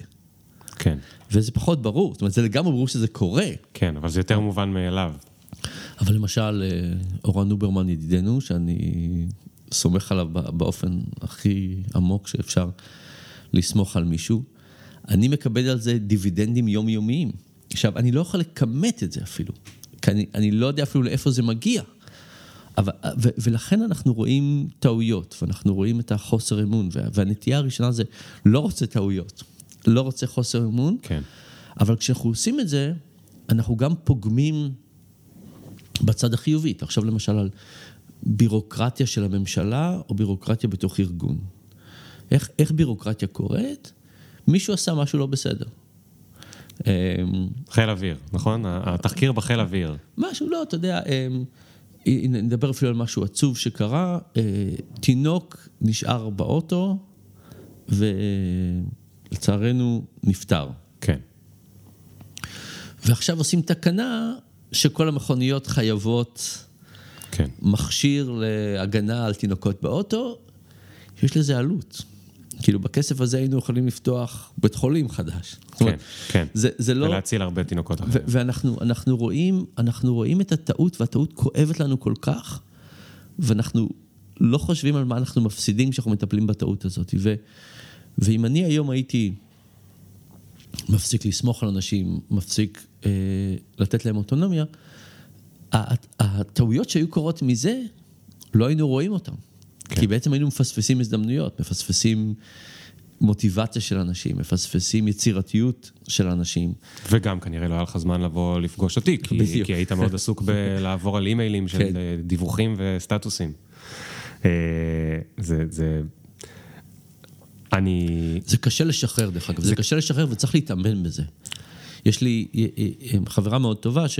כן. וזה פחות ברור, זאת אומרת, זה לגמרי ברור שזה קורה. כן, אבל זה יותר מובן מאליו. אבל למשל, אה, אורן נוברמן ידידנו, שאני סומך עליו באופן הכי עמוק שאפשר לסמוך על מישהו, אני מקבל על זה דיווידנדים יומיומיים. עכשיו, אני לא יכול לכמת את זה אפילו, כי אני, אני לא יודע אפילו לאיפה זה מגיע, אבל, ו, ולכן אנחנו רואים טעויות, ואנחנו רואים את החוסר אמון, וה, והנטייה הראשונה זה לא רוצה טעויות, לא רוצה חוסר אמון, כן. אבל כשאנחנו עושים את זה, אנחנו גם פוגמים בצד החיובי. עכשיו למשל על בירוקרטיה של הממשלה, או בירוקרטיה בתוך ארגון. איך, איך בירוקרטיה קורית? מישהו עשה משהו לא בסדר. אמ, חיל אוויר, נכון? התחקיר בחיל אוויר. משהו, לא, אתה יודע, אמ, נדבר אפילו על משהו עצוב שקרה, אה, תינוק נשאר באוטו, ולצערנו נפטר. כן. ועכשיו עושים תקנה שכל המכוניות חייבות כן. מכשיר להגנה על תינוקות באוטו, יש לזה עלות. כאילו בכסף הזה היינו יכולים לפתוח בית חולים חדש. כן, כן. זה, זה לא... ולהציל הרבה תינוקות אחרים. ואנחנו אנחנו רואים, אנחנו רואים את הטעות, והטעות כואבת לנו כל כך, ואנחנו לא חושבים על מה אנחנו מפסידים כשאנחנו מטפלים בטעות הזאת. ו, ואם אני היום הייתי מפסיק לסמוך על אנשים, מפסיק אה, לתת להם אוטונומיה, הטעויות שהיו קורות מזה, לא היינו רואים אותן. כן. כי בעצם היינו מפספסים הזדמנויות, מפספסים מוטיבציה של אנשים, מפספסים יצירתיות של אנשים. וגם כנראה לא היה לך זמן לבוא לפגוש אותי, כי, כי היית מאוד עסוק בלעבור על אימיילים של כן. דיווחים וסטטוסים. אה, זה, זה, אני... זה קשה לשחרר, דרך אגב, זה... זה קשה לשחרר וצריך להתאמן בזה. יש לי אה, אה, חברה מאוד טובה, ש...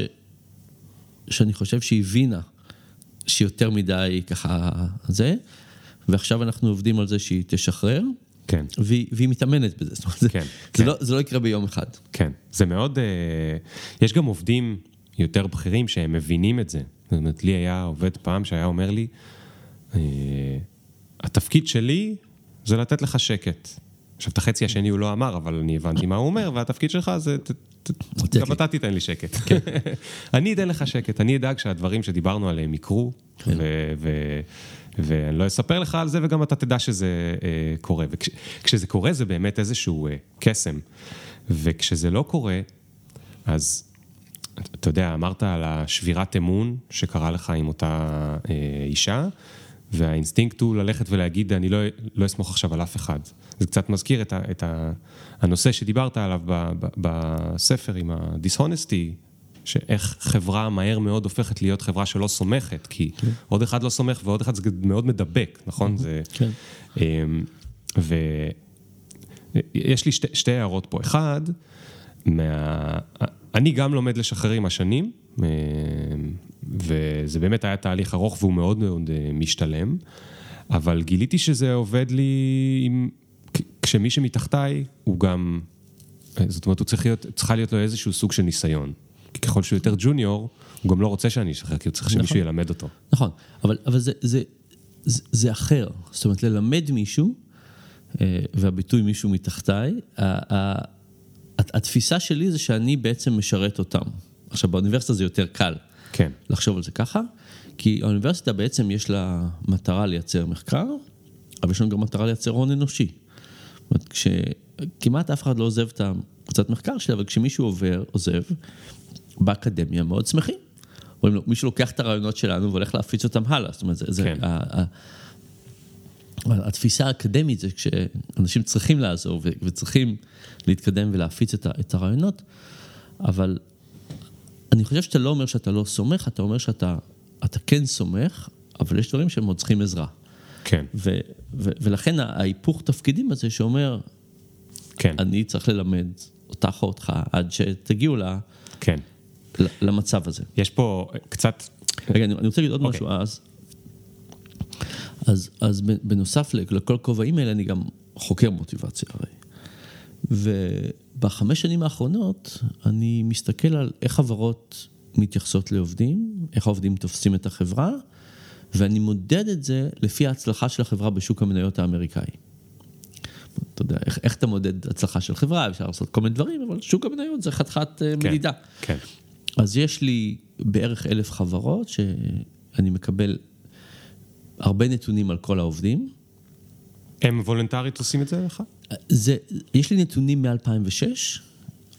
שאני חושב שהיא הבינה שיותר מדי ככה זה, ועכשיו אנחנו עובדים על זה שהיא תשחרר. כן. והיא, והיא מתאמנת בזה, זאת אומרת, כן, זה, כן. לא, זה לא יקרה ביום אחד. כן, זה מאוד, uh, יש גם עובדים יותר בכירים שהם מבינים את זה. זאת אומרת, לי היה עובד פעם שהיה אומר לי, uh, התפקיד שלי זה לתת לך שקט. עכשיו, את החצי השני הוא לא אמר, אבל אני הבנתי מה הוא אומר, והתפקיד שלך זה, גם אתה תיתן לי שקט. כן. אני אתן לך שקט, אני אדאג שהדברים שדיברנו עליהם יקרו, כן. ואני לא אספר לך על זה, וגם אתה תדע שזה אה, קורה. וכשזה קורה זה באמת איזשהו אה, קסם, וכשזה לא קורה, אז אתה יודע, אמרת על השבירת אמון שקרה לך עם אותה אה, אישה, והאינסטינקט הוא ללכת ולהגיד, אני לא, לא אסמוך עכשיו על אף אחד. זה קצת מזכיר את, ה, את ה, הנושא שדיברת עליו ב, ב, בספר עם ה-dishonesty, שאיך חברה מהר מאוד הופכת להיות חברה שלא סומכת, כי כן. עוד אחד לא סומך ועוד אחד זה מאוד מדבק, נכון? זה... כן. אמ, ויש לי שתי, שתי הערות פה. אחד, מה... אני גם לומד לשחרר עם השנים, אמ, וזה באמת היה תהליך ארוך והוא מאוד מאוד אה, משתלם, אבל גיליתי שזה עובד לי עם... כשמי שמתחתיי הוא גם, אה, זאת אומרת, הוא צריך להיות, צריכה להיות לו איזשהו סוג של ניסיון. כי ככל שהוא יותר ג'וניור, הוא גם לא רוצה שאני אשחרר, כי הוא צריך שמישהו נכון. ילמד אותו. נכון, אבל, אבל זה, זה, זה, זה אחר. זאת אומרת, ללמד מישהו, אה, והביטוי מישהו מתחתיי, התפיסה שלי זה שאני בעצם משרת אותם. עכשיו, באוניברסיטה זה יותר קל. כן. לחשוב על זה ככה, כי האוניברסיטה בעצם יש לה מטרה לייצר מחקר, אבל יש לנו גם מטרה לייצר הון אנושי. זאת אומרת, כשכמעט אף אחד לא עוזב את הקבוצת מחקר שלה, אבל כשמישהו עובר, עוזב, באקדמיה מאוד שמחים. אומרים לו, מישהו לוקח את הרעיונות שלנו והולך להפיץ אותם הלאה. זאת אומרת, זה, כן. זה, ה, ה, התפיסה האקדמית זה כשאנשים צריכים לעזור וצריכים להתקדם ולהפיץ את, את הרעיונות, אבל אני חושב שאתה לא אומר שאתה לא סומך, אתה אומר שאתה אתה כן סומך, אבל יש דברים שהם עוד צריכים עזרה. כן. ו, ו, ולכן ההיפוך תפקידים הזה שאומר, כן. אני צריך ללמד אותך או אותך עד שתגיעו ל, כן. למצב הזה. יש פה קצת... רגע, אני, אני רוצה להגיד עוד okay. אוקיי. משהו אז. אז, אז בנוסף לכל הכובעים האלה, אני גם חוקר מוטיבציה הרי. ובחמש שנים האחרונות אני מסתכל על איך חברות מתייחסות לעובדים, איך העובדים תופסים את החברה, ואני מודד את זה לפי ההצלחה של החברה בשוק המניות האמריקאי. אתה יודע, איך, איך אתה מודד הצלחה של חברה, אפשר לעשות כל מיני דברים, אבל שוק המניות זה חתיכת אה, כן, מדידה. כן. אז יש לי בערך אלף חברות שאני מקבל הרבה נתונים על כל העובדים. הם וולונטרית עושים את זה לך? זה, יש לי נתונים מ-2006,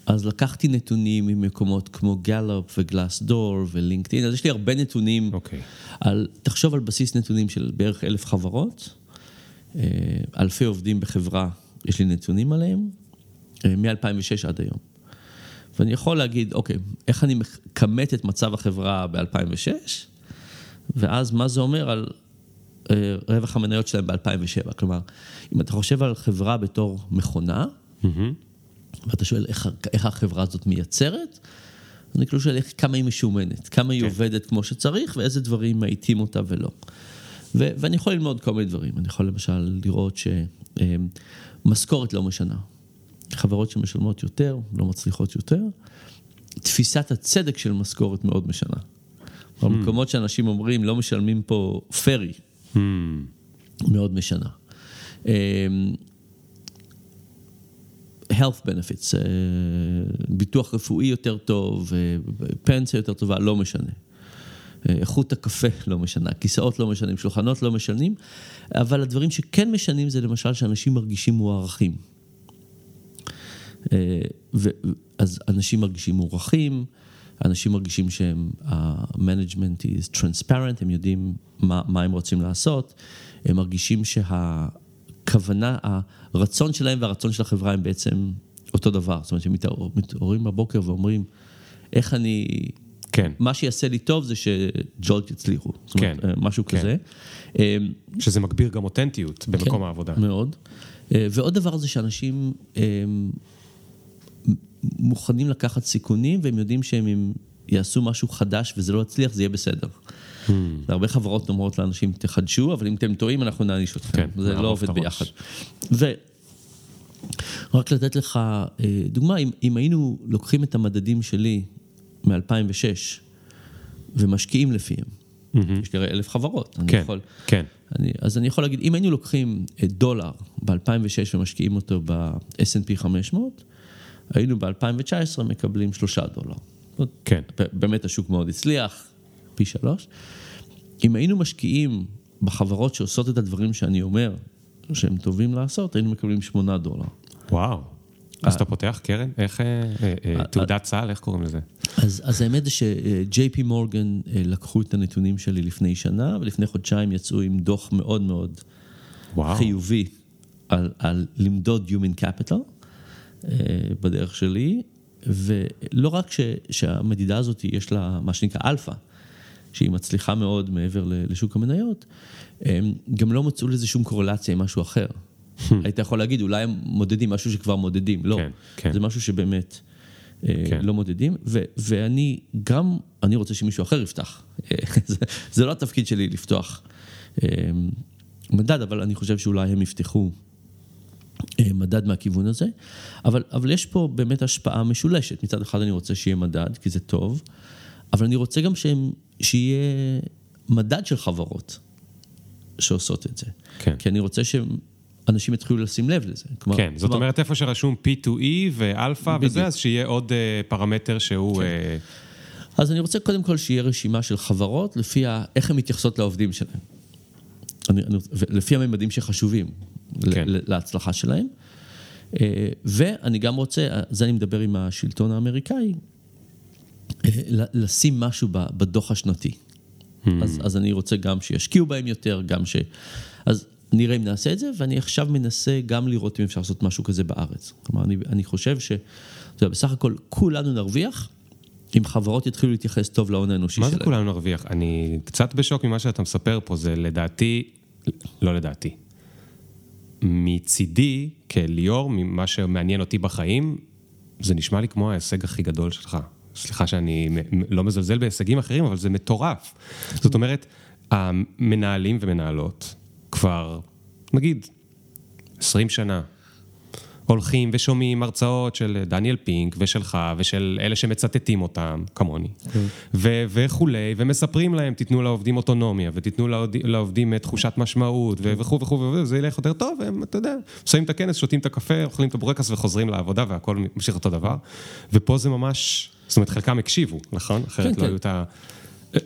אז לקחתי נתונים ממקומות כמו גלופ וגלאס דור ולינקדאין, אז יש לי הרבה נתונים. אוקיי. על, תחשוב על בסיס נתונים של בערך אלף חברות, אה, אלפי עובדים בחברה, יש לי נתונים עליהם, אה, מ-2006 עד היום. ואני יכול להגיד, אוקיי, איך אני מכמת את מצב החברה ב-2006, ואז מה זה אומר על רווח המניות שלהם ב-2007. כלומר, אם אתה חושב על חברה בתור מכונה, ואתה שואל איך, איך החברה הזאת מייצרת, אני כאילו שואל איך, כמה היא משומנת, כמה היא כן. עובדת כמו שצריך, ואיזה דברים מאיטים אותה ולא. ו- ואני יכול ללמוד כל מיני דברים. אני יכול למשל לראות שמשכורת לא משנה. חברות שמשלמות יותר, לא מצליחות יותר. תפיסת הצדק של משכורת מאוד משנה. במקומות שאנשים אומרים, לא משלמים פה פרי, Hmm. מאוד משנה. אמ, health benefits, אה, ביטוח רפואי יותר טוב, אה, פנסיה יותר טובה, לא משנה. אה, איכות הקפה לא משנה, כיסאות לא משנים, שולחנות לא משנים, אבל הדברים שכן משנים זה למשל שאנשים מרגישים מוערכים. אה, ו- אז אנשים מרגישים מוערכים, אנשים מרגישים שהם, ה-management is transparent, הם יודעים מה, מה הם רוצים לעשות, הם מרגישים שהכוונה, הרצון שלהם והרצון של החברה הם בעצם אותו דבר. זאת אומרת, הם מתעור- מתעוררים בבוקר ואומרים, איך אני, כן. מה שיעשה לי טוב זה שג'ולט יצליחו. זאת אומרת, כן, אה, משהו כן. כזה. אה, שזה מגביר גם אותנטיות במקום כן, העבודה. מאוד. אה, ועוד דבר זה שאנשים אה, מוכנים לקחת סיכונים, והם יודעים שהם אם יעשו משהו חדש וזה לא יצליח, זה יהיה בסדר. Hmm. הרבה חברות אומרות לאנשים, תחדשו, אבל אם אתם טועים, אנחנו נעניש אתכם. כן, זה לא עובד. ביחד. ורק לתת לך אה, דוגמה, אם, אם היינו לוקחים את המדדים שלי מ-2006 ומשקיעים לפיהם, יש לי הרי אלף חברות, אני כן, יכול... כן. אני, אז אני יכול להגיד, אם היינו לוקחים אה, דולר ב-2006 ומשקיעים אותו ב-S&P 500, היינו ב-2019 מקבלים שלושה דולר. כן. באמת השוק מאוד הצליח, פי שלוש. אם היינו משקיעים בחברות שעושות את הדברים שאני אומר שהם טובים לעשות, היינו מקבלים שמונה דולר. וואו. אז אתה פותח קרן? איך... אה, אה, אה, תעודת צה"ל, איך קוראים לזה? אז, אז האמת זה ש-JP מורגן אה, לקחו את הנתונים שלי לפני שנה, ולפני חודשיים יצאו עם דוח מאוד מאוד וואו. חיובי על, על למדוד Human Capital אה, בדרך שלי, ולא רק ש, שהמדידה הזאת יש לה מה שנקרא אלפא, שהיא מצליחה מאוד מעבר לשוק המניות, גם לא מצאו לזה שום קורלציה עם משהו אחר. היית יכול להגיד, אולי הם מודדים משהו שכבר מודדים, לא. כן, כן. זה משהו שבאמת אה, כן. לא מודדים, ו- ואני גם, אני רוצה שמישהו אחר יפתח. אה, זה, זה לא התפקיד שלי לפתוח אה, מדד, אבל אני חושב שאולי הם יפתחו אה, מדד מהכיוון הזה. אבל, אבל יש פה באמת השפעה משולשת. מצד אחד אני רוצה שיהיה מדד, כי זה טוב, אבל אני רוצה גם שהם, שיהיה מדד של חברות שעושות את זה. כן. כי אני רוצה שאנשים יתחילו לשים לב לזה. כלומר, כן, זאת כלומר, אומרת, איפה שרשום P2E ואלפא. וזה, אז שיהיה עוד אה, פרמטר שהוא... אה, אז אני רוצה קודם כל שיהיה רשימה של חברות לפי ה, איך הן מתייחסות לעובדים שלהן. אני, אני, לפי הממדים שחשובים כן. להצלחה שלהם. אה, ואני גם רוצה, זה אני מדבר עם השלטון האמריקאי, אה, לשים משהו בדוח השנתי. Hmm. אז, אז אני רוצה גם שישקיעו בהם יותר, גם ש... אז נראה אם נעשה את זה, ואני עכשיו מנסה גם לראות אם אפשר לעשות משהו כזה בארץ. כלומר, אני, אני חושב ש... אתה יודע, בסך הכל כולנו נרוויח אם חברות יתחילו להתייחס טוב להון האנושי מה שלהם. זה כולנו נרוויח? אני קצת בשוק ממה שאתה מספר פה, זה לדעתי, לא לדעתי. מצידי, כליאור, ממה שמעניין אותי בחיים, זה נשמע לי כמו ההישג הכי גדול שלך. סליחה שאני לא מזלזל בהישגים אחרים, אבל זה מטורף. זאת אומרת, המנהלים ומנהלות כבר, נגיד, 20 שנה, הולכים ושומעים הרצאות של דניאל פינק ושלך ושל אלה שמצטטים אותם, כמוני, ו- וכולי, ומספרים להם, תיתנו לעובדים אוטונומיה ותיתנו לעובד- לעובדים תחושת משמעות וכו' וכו' וכו', וזה ילך יותר טוב, והם, אתה יודע, שמים את הכנס, שותים את הקפה, אוכלים את הבורקס וחוזרים לעבודה והכל ממשיך אותו דבר. ופה זה ממש, זאת אומרת, חלקם הקשיבו, נכון? אחרת כן. לא היו את ה...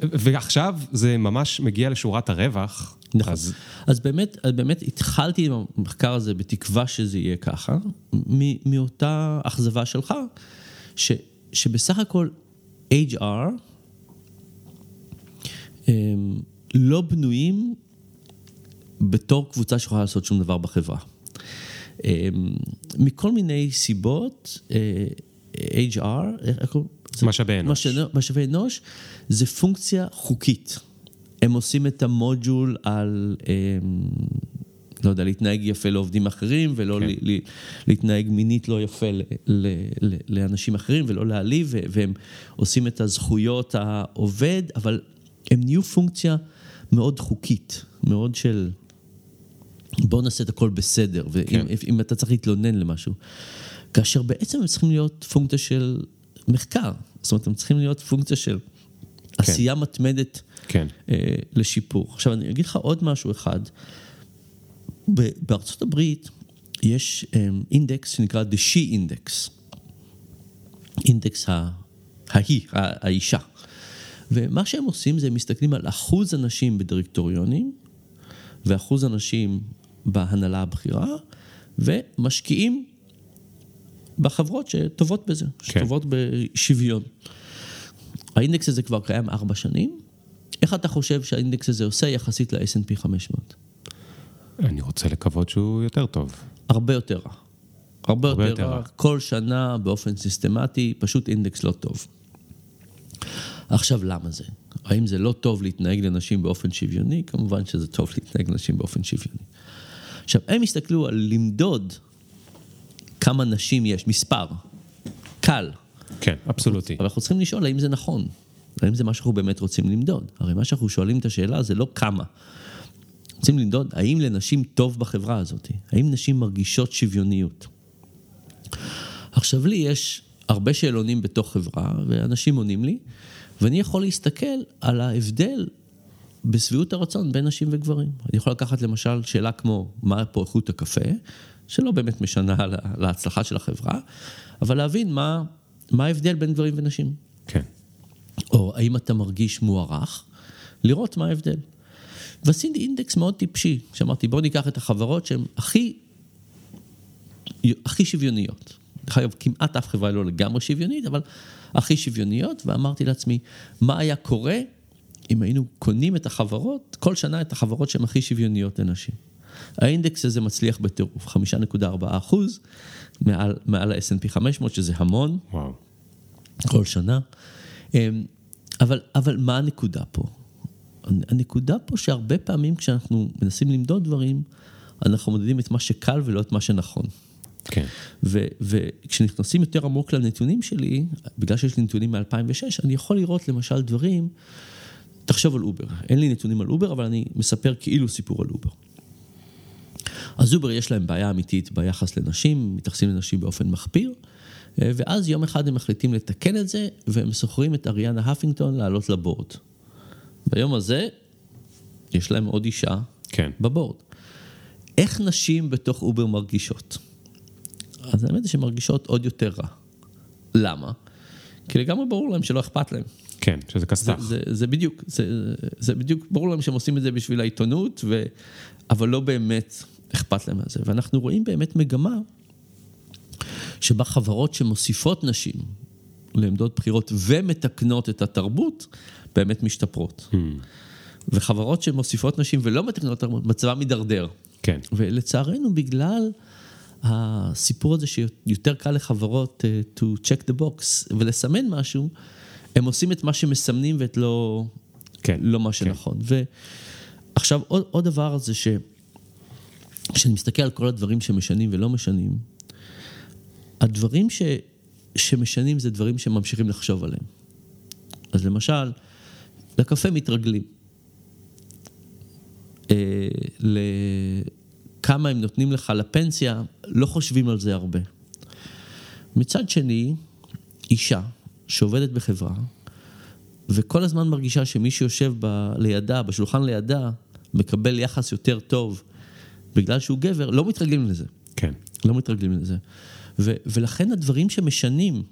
ועכשיו זה ממש מגיע לשורת הרווח. נכון. אז אז באמת, באמת התחלתי עם המחקר הזה בתקווה שזה יהיה ככה, מ- מאותה אכזבה שלך, ש, שבסך הכל HR הם לא בנויים בתור קבוצה שיכולה לעשות שום דבר בחברה. הם, מכל מיני סיבות, אה, HR, איך קוראים? משאבי אנוש. משאבי אנוש זה פונקציה חוקית. הם עושים את המודול על, אמ, לא יודע, להתנהג יפה לעובדים אחרים, ולא כן. ל, ל, להתנהג מינית לא יפה ל, ל, ל, לאנשים אחרים, ולא להעליב, והם עושים את הזכויות העובד, אבל הם נהיו פונקציה מאוד חוקית, מאוד של... בוא נעשה את הכל בסדר, ואם כן. אם אתה צריך להתלונן למשהו. כאשר בעצם הם צריכים להיות פונקציה של מחקר. זאת אומרת, הם צריכים להיות פונקציה של עשייה מתמדת כן. אה, לשיפור. עכשיו, אני אגיד לך עוד משהו אחד. בארצות הברית יש אה, אינדקס שנקרא The She Index. אינדקס ההיא, האישה. ומה שהם עושים זה הם מסתכלים על אחוז הנשים בדירקטוריונים ואחוז הנשים בהנהלה הבכירה, ומשקיעים בחברות שטובות בזה, שטובות בשוויון. האינדקס הזה כבר קיים ארבע שנים. איך אתה חושב שהאינדקס הזה עושה יחסית ל-S&P 500? אני רוצה לקוות שהוא יותר טוב. הרבה יותר רע. הרבה הרבה יותר יותר רע. רע. כל שנה באופן סיסטמטי, פשוט אינדקס לא טוב. עכשיו, למה זה? האם זה לא טוב להתנהג לנשים באופן שוויוני? כמובן שזה טוב להתנהג לנשים באופן שוויוני. עכשיו, הם הסתכלו על למדוד כמה נשים יש, מספר, קל, כן, אבסולוטי. אבל אנחנו צריכים לשאול האם זה נכון, האם זה מה שאנחנו באמת רוצים למדוד. הרי מה שאנחנו שואלים את השאלה זה לא כמה. רוצים למדוד האם לנשים טוב בחברה הזאת, האם נשים מרגישות שוויוניות. עכשיו לי יש הרבה שאלונים בתוך חברה, ואנשים עונים לי, ואני יכול להסתכל על ההבדל בשביעות הרצון בין נשים וגברים. אני יכול לקחת למשל שאלה כמו, מה פה איכות הקפה, שלא באמת משנה לה- להצלחה של החברה, אבל להבין מה, מה ההבדל בין גברים ונשים. כן. או האם אתה מרגיש מוערך, לראות מה ההבדל. ועשיתי אינדקס מאוד טיפשי, שאמרתי בואו ניקח את החברות שהן הכי, הכי שוויוניות. דרך אגב, כמעט אף חברה לא לגמרי שוויונית, אבל הכי שוויוניות, ואמרתי לעצמי, מה היה קורה אם היינו קונים את החברות, כל שנה את החברות שהן הכי שוויוניות לנשים. האינדקס הזה מצליח בטירוף, 5.4 אחוז מעל, מעל ה-S&P 500, שזה המון. וואו. כל שנה. אמ, אבל, אבל מה הנקודה פה? הנקודה פה שהרבה פעמים כשאנחנו מנסים למדוד דברים, אנחנו מודדים את מה שקל ולא את מה שנכון. כן. ו- וכשנכנסים יותר עמוק לנתונים שלי, בגלל שיש לי נתונים מ-2006, אני יכול לראות למשל דברים, תחשוב על אובר. אין לי נתונים על אובר, אבל אני מספר כאילו סיפור על אובר. אז אובר יש להם בעיה אמיתית ביחס לנשים, מתייחסים לנשים באופן מחפיר, אה, ואז יום אחד הם מחליטים לתקן את זה, והם שוכרים את אריאנה הפינגטון לעלות ל board. ביום הזה, יש להם עוד אישה כן. בבורד. איך נשים בתוך אובר מרגישות? אז האמת היא שהן מרגישות עוד יותר רע. למה? כי לגמרי ברור להם שלא אכפת להם. כן, שזה זה, כסת"ח. זה, זה בדיוק, זה, זה בדיוק, ברור להם שהם עושים את זה בשביל העיתונות, ו... אבל לא באמת אכפת להם מזה. ואנחנו רואים באמת מגמה שבה חברות שמוסיפות נשים לעמדות בחירות ומתקנות את התרבות, באמת משתפרות. Hmm. וחברות שמוסיפות נשים ולא מתקנות את התרבות, מצבם מידרדר. כן. ולצערנו, בגלל הסיפור הזה שיותר קל לחברות uh, to check the box ולסמן משהו, הם עושים את מה שמסמנים ואת לא, כן. לא מה שנכון. ועכשיו, עוד, עוד דבר זה ש... כשאני מסתכל על כל הדברים שמשנים ולא משנים, הדברים ש... שמשנים זה דברים שממשיכים לחשוב עליהם. אז למשל, לקפה מתרגלים. אה, לכמה הם נותנים לך לפנסיה, לא חושבים על זה הרבה. מצד שני, אישה שעובדת בחברה, וכל הזמן מרגישה שמי שיושב ב, לידה, בשולחן לידה, מקבל יחס יותר טוב בגלל שהוא גבר, לא מתרגלים לזה. כן. לא מתרגלים לזה. ו, ולכן הדברים שמשנים,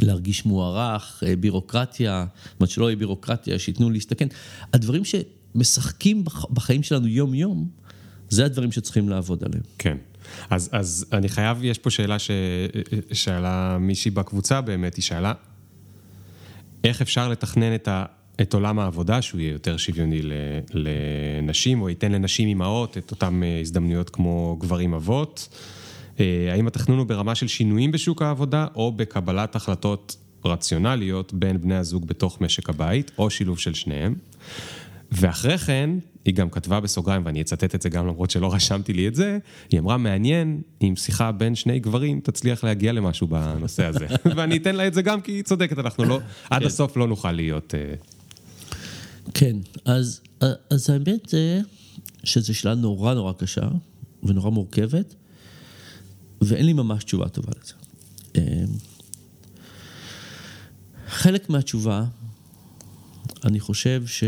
להרגיש מוערך, אה, בירוקרטיה, זאת אומרת שלא יהיה בירוקרטיה, שייתנו להסתכן, הדברים שמשחקים בח, בחיים שלנו יום-יום, זה הדברים שצריכים לעבוד עליהם. כן. אז, אז אני חייב, יש פה שאלה ששאלה מישהי בקבוצה באמת, היא שאלה, איך אפשר לתכנן את, ה, את עולם העבודה, שהוא יהיה יותר שוויוני לנשים, או ייתן לנשים אימהות את אותן אה, הזדמנויות כמו גברים אבות? אה, האם התכנון הוא ברמה של שינויים בשוק העבודה, או בקבלת החלטות רציונליות בין בני הזוג בתוך משק הבית, או שילוב של שניהם? ואחרי כן, היא גם כתבה בסוגריים, ואני אצטט את זה גם למרות שלא רשמתי לי את זה, היא אמרה, מעניין אם שיחה בין שני גברים תצליח להגיע למשהו בנושא הזה. ואני אתן לה את זה גם כי היא צודקת, אנחנו לא, עד כן. הסוף לא נוכל להיות... כן, אז, אז האמת זה שזו שאלה נורא נורא קשה ונורא מורכבת, ואין לי ממש תשובה טובה לזה. אה, חלק מהתשובה, אני חושב ש...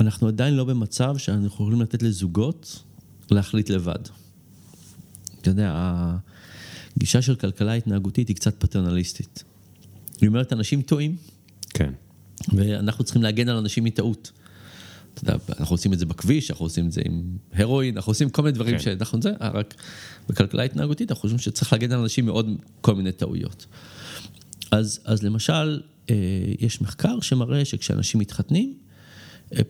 אנחנו עדיין לא במצב שאנחנו יכולים לתת לזוגות להחליט לבד. אתה יודע, הגישה של כלכלה התנהגותית היא קצת פטרנליסטית. היא אומרת, אנשים טועים. כן. ואנחנו צריכים להגן על אנשים מטעות. אתה יודע, אנחנו עושים את זה בכביש, אנחנו עושים את זה עם הרואין, אנחנו עושים כל מיני דברים כן. שאנחנו זה, רק בכלכלה התנהגותית אנחנו חושבים שצריך להגן על אנשים מעוד כל מיני טעויות. אז, אז למשל, אה, יש מחקר שמראה שכשאנשים מתחתנים,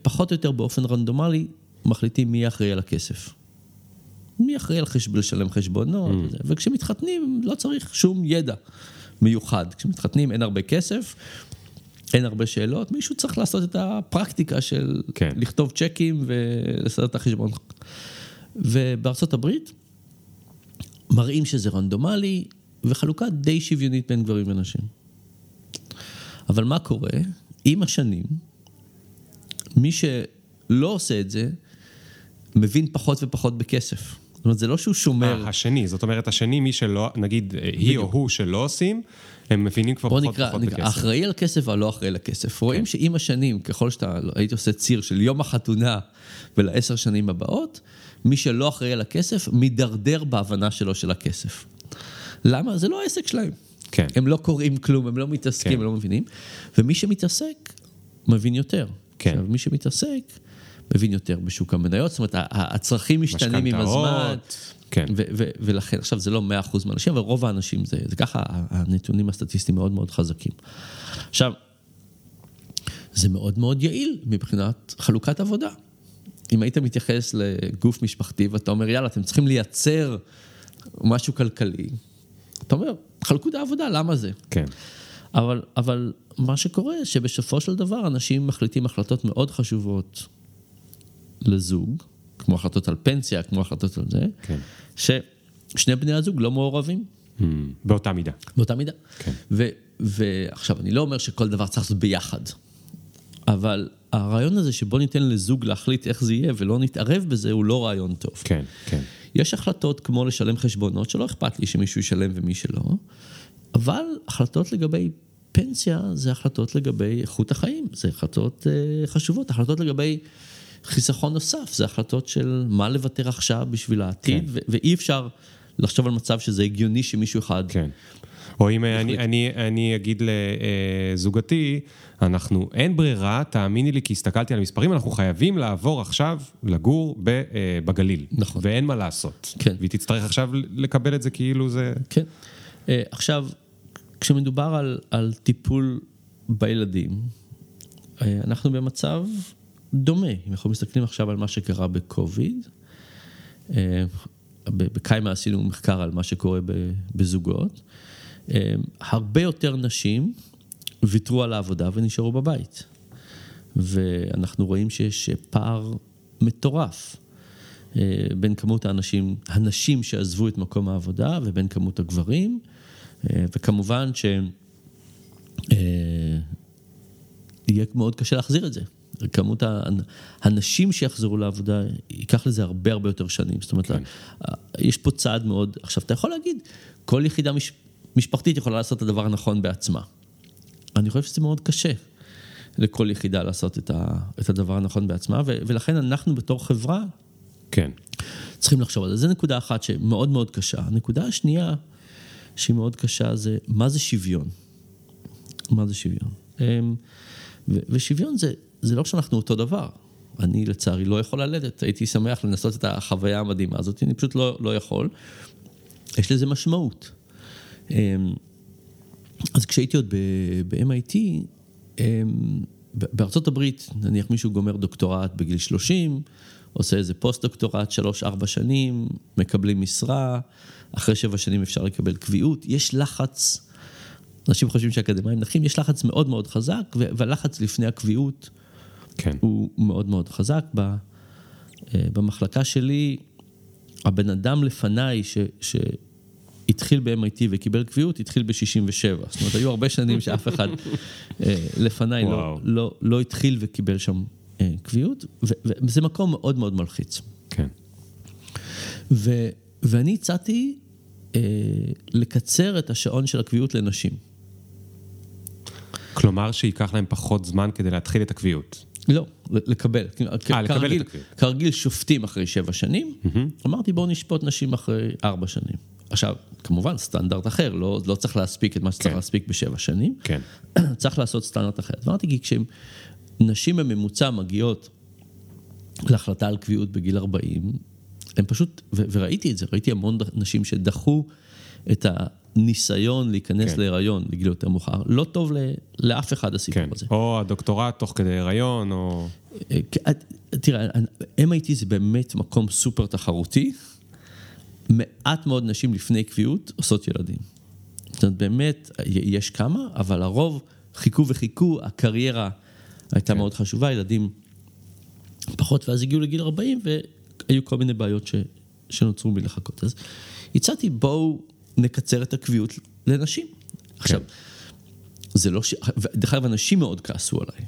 פחות או יותר באופן רנדומלי, מחליטים מי אחראי על הכסף. מי אחראי על חשב... לשלם חשבונות, mm. וכשמתחתנים לא צריך שום ידע מיוחד. כשמתחתנים אין הרבה כסף, אין הרבה שאלות, מישהו צריך לעשות את הפרקטיקה של כן. לכתוב צ'קים ולסדר את החשבון. ובארצות הברית מראים שזה רנדומלי וחלוקה די שוויונית בין גברים ונשים. אבל מה קורה? עם השנים, מי שלא עושה את זה, מבין פחות ופחות בכסף. זאת אומרת, זה לא שהוא שומר... 아, השני, זאת אומרת, השני, מי שלא, נגיד, בדיוק. היא או הוא שלא עושים, הם מבינים כבר פחות נקרא, ופחות נקרא, בכסף. האחראי על כסף והלא אחראי לכסף. כן. רואים שעם השנים, ככל שאתה, הייתי עושה ציר של יום החתונה ולעשר שנים הבאות, מי שלא אחראי על הכסף, מידרדר בהבנה שלו של הכסף. למה? זה לא העסק שלהם. כן. הם לא קוראים כלום, הם לא מתעסקים, כן. הם לא מבינים. ומי שמתעסק, מבין יותר. כן. עכשיו, מי שמתעסק, מבין יותר בשוק המניות, זאת אומרת, הצרכים משתנים עם הזמן. כן. ו- ו- ולכן, עכשיו זה לא 100% מהאנשים, אבל רוב האנשים זה, זה ככה, הנתונים הסטטיסטיים מאוד מאוד חזקים. עכשיו, זה מאוד מאוד יעיל מבחינת חלוקת עבודה. אם היית מתייחס לגוף משפחתי ואתה אומר, יאללה, אתם צריכים לייצר משהו כלכלי, אתה אומר, חלקו את העבודה, למה זה? כן. אבל, אבל מה שקורה, שבסופו של דבר אנשים מחליטים החלטות מאוד חשובות לזוג, כמו החלטות על פנסיה, כמו החלטות על זה, כן. ששני בני הזוג לא מעורבים. Hmm, באותה מידה. באותה מידה. כן. ועכשיו, אני לא אומר שכל דבר צריך לעשות ביחד, אבל הרעיון הזה שבוא ניתן לזוג להחליט איך זה יהיה ולא נתערב בזה, הוא לא רעיון טוב. כן, כן. יש החלטות כמו לשלם חשבונות, שלא אכפת לי שמישהו ישלם ומי שלא, אבל החלטות לגבי פנסיה זה החלטות לגבי איכות החיים, זה החלטות uh, חשובות, החלטות לגבי חיסכון נוסף, זה החלטות של מה לוותר עכשיו בשביל העתיד, כן. ואי אפשר לחשוב על מצב שזה הגיוני שמישהו אחד... כן. או אם אני, אני, אני אגיד לזוגתי, אנחנו, אין ברירה, תאמיני לי, כי הסתכלתי על המספרים, אנחנו חייבים לעבור עכשיו לגור אה, בגליל. נכון. ואין מה לעשות. כן. והיא תצטרך עכשיו לקבל את זה כאילו זה... כן. אה, עכשיו, כשמדובר על, על טיפול בילדים, אה, אנחנו במצב דומה. אם אנחנו מסתכלים עכשיו על מה שקרה בקוביד, אה, בקיימה עשינו מחקר על מה שקורה בזוגות, אה, הרבה יותר נשים ויתרו על העבודה ונשארו בבית. ואנחנו רואים שיש פער מטורף בין כמות האנשים, הנשים שעזבו את מקום העבודה ובין כמות הגברים. אה, וכמובן שיהיה אה, מאוד קשה להחזיר את זה. כמות הנשים שיחזרו לעבודה, ייקח לזה הרבה הרבה יותר שנים. זאת אומרת, כן. יש פה צעד מאוד... עכשיו, אתה יכול להגיד, כל יחידה מש, משפחתית יכולה לעשות את הדבר הנכון בעצמה. אני חושב שזה מאוד קשה לכל יחידה לעשות את, ה, את הדבר הנכון בעצמה, ו, ולכן אנחנו בתור חברה, כן. צריכים לחשוב על זה. זו נקודה אחת שמאוד מאוד קשה. הנקודה השנייה, שהיא מאוד קשה, זה מה זה שוויון. מה זה שוויון? אמ, ושוויון זה, זה לא שאנחנו אותו דבר. אני לצערי לא יכול ללדת, הייתי שמח לנסות את החוויה המדהימה הזאת, אני פשוט לא, לא יכול. יש לזה משמעות. אמ, אז כשהייתי עוד ב-MIT, אמ, בארצות הברית, נניח מישהו גומר דוקטורט בגיל 30, עושה איזה פוסט-דוקטורט, 3-4 שנים, מקבלים משרה, אחרי 7 שנים אפשר לקבל קביעות, יש לחץ, אנשים חושבים שאקדמאים נחים, יש לחץ מאוד מאוד חזק, והלחץ לפני הקביעות כן. הוא מאוד מאוד חזק. אה, במחלקה שלי, הבן אדם לפניי, ש, שהתחיל ב-MIT וקיבל קביעות, התחיל ב-67. זאת אומרת, היו הרבה שנים שאף אחד אה, לפניי לא, לא, לא התחיל וקיבל שם אה, קביעות, וזה מקום מאוד מאוד מלחיץ. כן. ו, ואני הצעתי אה, לקצר את השעון של הקביעות לנשים. כלומר שייקח להם פחות זמן כדי להתחיל את הקביעות. לא, לקבל. אה, לקבל את הקביעות. כרגיל שופטים אחרי שבע שנים. אמרתי בואו נשפוט נשים אחרי ארבע שנים. עכשיו, כמובן סטנדרט אחר, לא, לא צריך להספיק את מה שצריך כן. להספיק בשבע שנים, כן. צריך לעשות סטנדרט אחר. אמרתי כי כשהם נשים בממוצע מגיעות להחלטה על קביעות בגיל 40, הם פשוט, ו- וראיתי את זה, ראיתי המון נשים שדחו את הניסיון להיכנס כן. להיריון בגיל יותר מאוחר. לא טוב ל- לאף אחד הסיפור כן. הזה. או הדוקטורט תוך כדי הריון, או... אה, תראה, MIT זה באמת מקום סופר תחרותי. מעט מאוד נשים לפני קביעות עושות ילדים. זאת אומרת, באמת, יש כמה, אבל הרוב חיכו וחיכו, הקריירה הייתה כן. מאוד חשובה, ילדים פחות, ואז הגיעו לגיל 40 והיו כל מיני בעיות ש, שנוצרו מלחכות. אז הצעתי, בואו נקצר את הקביעות לנשים. כן. עכשיו, זה לא ש... דרך אגב, אנשים מאוד כעסו עליי,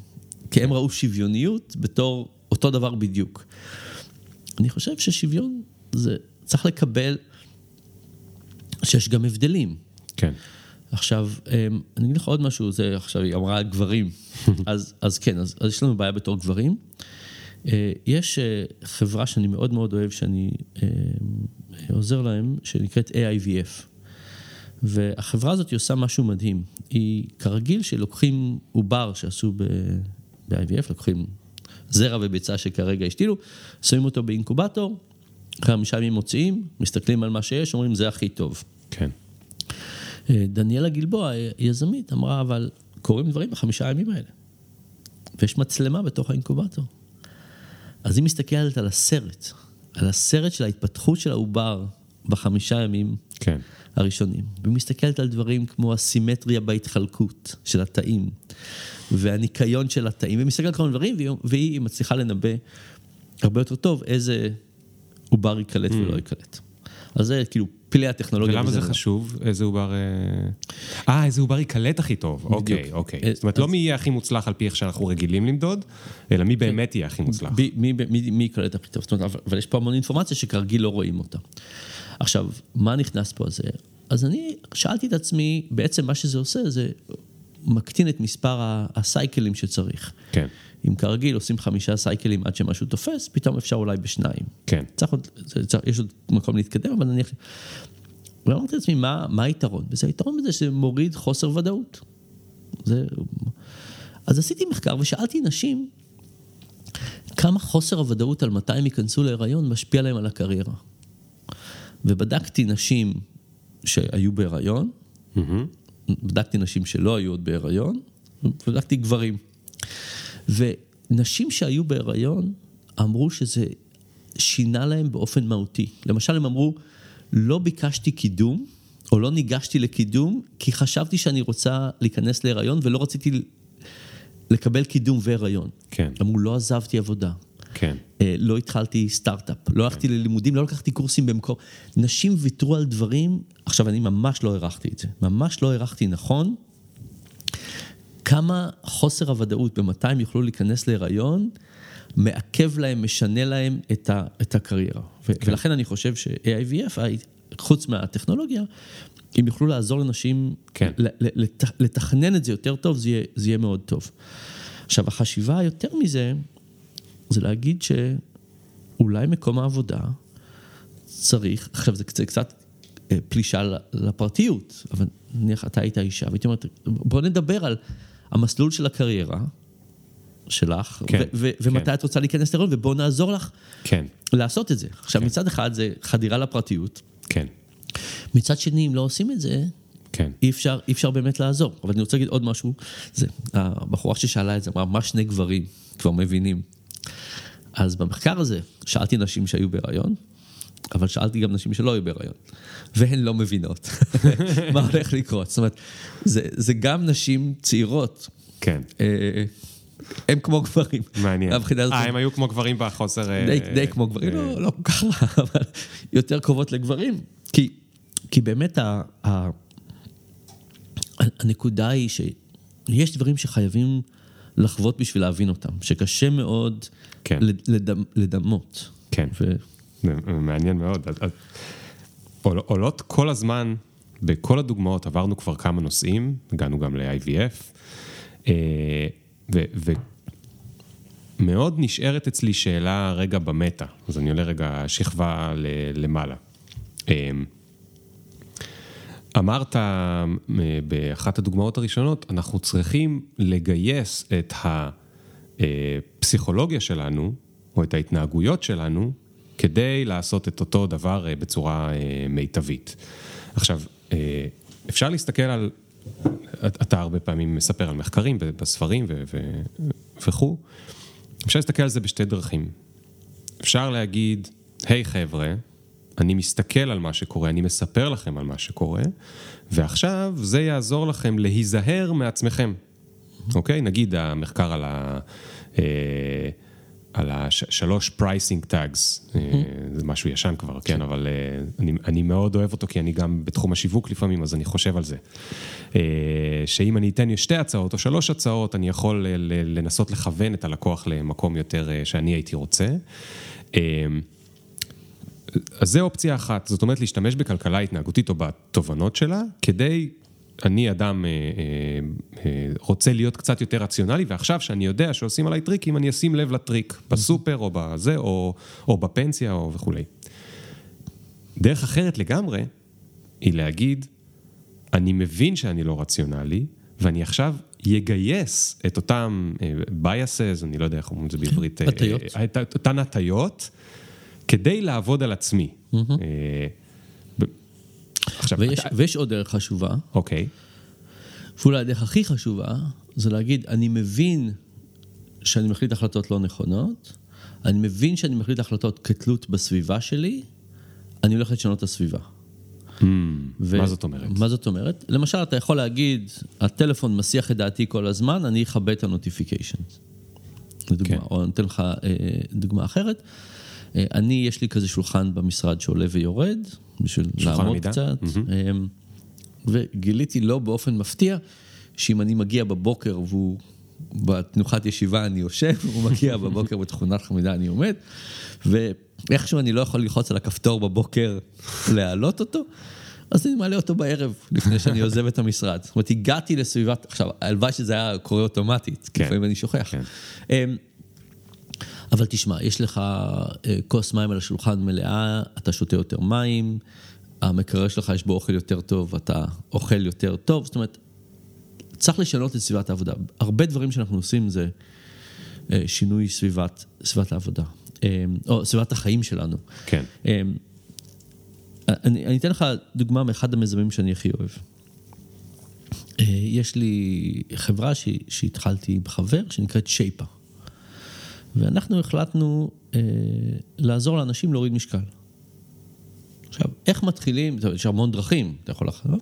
כי הם ראו שוויוניות בתור אותו דבר בדיוק. אני חושב ששוויון זה צריך לקבל שיש גם הבדלים. כן. עכשיו, אמ, אני אגיד לך עוד משהו, זה עכשיו היא אמרה גברים, אז, אז כן, אז, אז יש לנו בעיה בתור גברים. אה, יש אה, חברה שאני מאוד מאוד אוהב, שאני אה, עוזר להם, שנקראת AIVF. והחברה הזאת עושה משהו מדהים. היא כרגיל שלוקחים עובר שעשו ב-IVF, לוקחים זרע וביצה שכרגע השתילו, שמים אותו באינקובטור, חמישה ימים מוציאים, מסתכלים על מה שיש, אומרים זה הכי טוב. כן. דניאלה גלבוע, יזמית, אמרה, אבל קורים דברים בחמישה הימים האלה. ויש מצלמה בתוך האינקובטור. אז היא מסתכלת על הסרט, על הסרט של ההתפתחות של העובר בחמישה ימים כן. הראשונים. והיא מסתכלת על דברים כמו הסימטריה בהתחלקות של התאים, והניקיון של התאים, והיא מסתכלת על כל מיני דברים, והיא, והיא מצליחה לנבא הרבה יותר טוב איזה עובר ייקלט mm. ולא ייקלט. אז זה כאילו פלאי הטכנולוגיה. ולמה זה חשוב? איזה עובר... אה, אה, איזה עובר ייקלט הכי טוב. אוקיי, אוקיי. אה, זאת אומרת, לא מי יהיה הכי מוצלח על פי איך שאנחנו רגילים למדוד, אלא מי כן. באמת יהיה הכי מוצלח. מי יקלט הכי טוב. זאת אומרת, אבל יש פה המון אינפורמציה שכרגיל לא רואים אותה. עכשיו, מה נכנס פה? אז, אז אני שאלתי את עצמי, בעצם מה שזה עושה, זה מקטין את מספר הסייקלים שצריך. כן. אם כרגיל עושים חמישה סייקלים עד שמשהו תופס, פתאום אפשר אולי בשניים. כן. צריך עוד, צריך, יש עוד מקום להתקדם, אבל נניח... ואמרתי לעצמי, מה, מה היתרון? וזה היתרון בזה שזה מוריד חוסר ודאות. זה... אז עשיתי מחקר ושאלתי נשים, כמה חוסר הוודאות על מתי הם ייכנסו להיריון משפיע להם על הקריירה. ובדקתי נשים שהיו בהיריון, mm-hmm. בדקתי נשים שלא היו עוד בהיריון, ובדקתי גברים. ונשים שהיו בהיריון אמרו שזה שינה להם באופן מהותי. למשל, הם אמרו, לא ביקשתי קידום, או לא ניגשתי לקידום, כי חשבתי שאני רוצה להיכנס להיריון ולא רציתי לקבל קידום והיריון. כן. אמרו, לא עזבתי עבודה. כן. אה, לא התחלתי סטארט-אפ, לא הלכתי כן. ללימודים, לא לקחתי קורסים במקום. נשים ויתרו על דברים, עכשיו אני ממש לא הערכתי את זה, ממש לא הערכתי נכון. כמה חוסר הוודאות במתי הם יוכלו להיכנס להיריון, מעכב להם, משנה להם את, ה, את הקריירה. כן. ולכן אני חושב ש-AIVF, חוץ מהטכנולוגיה, אם יוכלו לעזור לנשים כן. לת, לתכנן את זה יותר טוב, זה יהיה, זה יהיה מאוד טוב. עכשיו, החשיבה יותר מזה, זה להגיד שאולי מקום העבודה צריך, עכשיו זה קצת, קצת אה, פלישה לפרטיות, אבל נניח אתה היית אישה, והייתי אומרת, בוא נדבר על המסלול של הקריירה, שלך, כן, ו- ו- ומתי כן. את רוצה להיכנס להיריון, ובואו נעזור לך כן, לעשות את זה. עכשיו, כן. מצד אחד זה חדירה לפרטיות, כן, מצד שני, אם לא עושים את זה, כן. אי אפשר, אי אפשר באמת לעזור. אבל אני רוצה להגיד עוד משהו, זה, הבחורה ששאלה את זה אמרה, מה שני גברים כבר מבינים? אז במחקר הזה, שאלתי נשים שהיו בהיריון, אבל שאלתי גם נשים שלא היו בהיריון, והן לא מבינות מה הולך לקרות. זאת אומרת, זה, זה גם נשים צעירות, כן, אה, הם כמו גברים. מעניין. מהבחינה הזאת, אה, הם היו כמו גברים בחוסר... אה, די, די כמו גברים, אה, לא, לא כל כך אבל יותר קרובות לגברים. כי, כי באמת ה, ה, הנקודה היא שיש דברים שחייבים לחוות בשביל להבין אותם, שקשה מאוד כן. לד- לדמ, לדמות. כן. ו... מעניין מאוד. עול- עולות כל הזמן, בכל הדוגמאות עברנו כבר כמה נושאים, הגענו גם ל-IVF, אה, ומאוד נשארת אצלי שאלה רגע במטה, אז אני עולה רגע שכבה למעלה. אמרת אה, באחת הדוגמאות הראשונות, אנחנו צריכים לגייס את הפסיכולוגיה שלנו, או את ההתנהגויות שלנו, כדי לעשות את אותו דבר אה, בצורה אה, מיטבית. עכשיו, אפשר להסתכל על, אתה הרבה פעמים מספר על מחקרים בספרים ו- ו- וכו', אפשר להסתכל על זה בשתי דרכים. אפשר להגיד, היי hey, חבר'ה, אני מסתכל על מה שקורה, אני מספר לכם על מה שקורה, ועכשיו זה יעזור לכם להיזהר מעצמכם. אוקיי? נגיד המחקר על ה... אה, על השלוש pricing tags, זה משהו ישן כבר, כן, אבל אה, אני, אני מאוד אוהב אותו, כי אני גם בתחום השיווק לפעמים, אז אני חושב על זה. אה, שאם אני אתן שתי הצעות או שלוש הצעות, אני יכול לנסות לכוון את הלקוח למקום יותר שאני הייתי רוצה. אז זה אופציה אחת, זאת אומרת להשתמש בכלכלה התנהגותית או בתובנות שלה, כדי, אני אדם אה, אה, אה, רוצה להיות קצת יותר רציונלי, ועכשיו שאני יודע שעושים עליי טריקים, אני אשים לב לטריק, בסופר או בזה, או, או בפנסיה או וכולי. דרך אחרת לגמרי, היא להגיד, אני מבין שאני לא רציונלי, ואני עכשיו יגייס את אותם biases, אני לא יודע איך אומרים את זה בעברית, הטיות. את אותן הטיות, כדי לעבוד על עצמי. ב- עכשיו, ויש, אתה- ויש עוד דרך חשובה, אוקיי, ואולי הדרך הכי חשובה, זה להגיד, אני מבין שאני מחליט החלטות לא נכונות, אני מבין שאני מחליט החלטות כתלות בסביבה שלי, אני הולך לשנות את הסביבה. ו- מה זאת אומרת? מה זאת אומרת? למשל, אתה יכול להגיד, הטלפון מסיח את דעתי כל הזמן, אני אכבה את ה notifications. לדוגמה, כן. או אני אתן לך אה, דוגמה אחרת. אה, אני, יש לי כזה שולחן במשרד שעולה ויורד, בשביל לעמוד עמידה? קצת. אה, וגיליתי לא באופן מפתיע, שאם אני מגיע בבוקר והוא בתנוחת ישיבה אני יושב, הוא מגיע בבוקר בתכונת חמידה אני עומד, ואיכשהו אני לא יכול ללחוץ על הכפתור בבוקר להעלות אותו, אז אני מעלה אותו בערב, לפני שאני עוזב את המשרד. זאת אומרת, הגעתי לסביבת, עכשיו, הלוואי שזה היה קורה אוטומטית, כן. לפעמים אני שוכח. כן. אבל תשמע, יש לך אה, כוס מים על השולחן מלאה, אתה שותה יותר מים, המקרר שלך יש בו אוכל יותר טוב, אתה אוכל יותר טוב, זאת אומרת, צריך לשנות את סביבת העבודה. הרבה דברים שאנחנו עושים זה אה, שינוי סביבת, סביבת העבודה, אה, או סביבת החיים שלנו. כן. אני, אני אתן לך דוגמה מאחד המיזמים שאני הכי אוהב. יש לי חברה ש, שהתחלתי עם חבר שנקראת שייפה. ואנחנו החלטנו אה, לעזור לאנשים להוריד משקל. עכשיו, איך מתחילים, טוב, יש המון דרכים, אתה יכול לחשוב,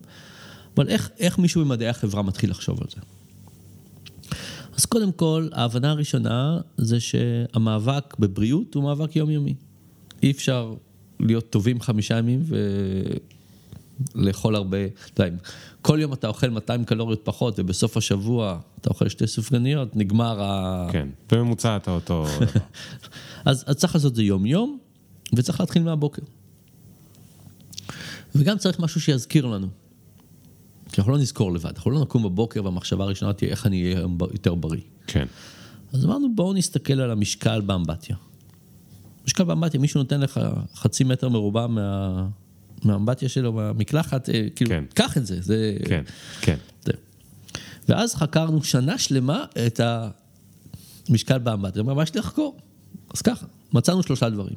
אבל איך, איך מישהו במדעי החברה מתחיל לחשוב על זה? אז קודם כל, ההבנה הראשונה זה שהמאבק בבריאות הוא מאבק יומיומי. אי אפשר להיות טובים חמישה ימים ולאכול הרבה, אתה יודע, אם כל יום אתה אוכל 200 קלוריות פחות ובסוף השבוע אתה אוכל שתי סופגניות, נגמר ה... כן, בממוצע אתה אותו... אז, אז צריך לעשות את זה יום-יום, וצריך להתחיל מהבוקר. וגם צריך משהו שיזכיר לנו. כי אנחנו לא נזכור לבד, אנחנו לא נקום בבוקר והמחשבה הראשונה תהיה איך אני אהיה יותר בריא. כן, אז אמרנו בואו נסתכל על המשקל באמבטיה. משקל באמבטיה, מישהו נותן לך חצי מטר מרובע מה... מהאמבטיה שלו, מהמקלחת, אה, כאילו, כן. קח את זה, זה... כן, כן. זה. ואז חקרנו שנה שלמה את משקל באמבט, הוא אמר, מה יש לי לחקור? אז ככה, מצאנו שלושה דברים.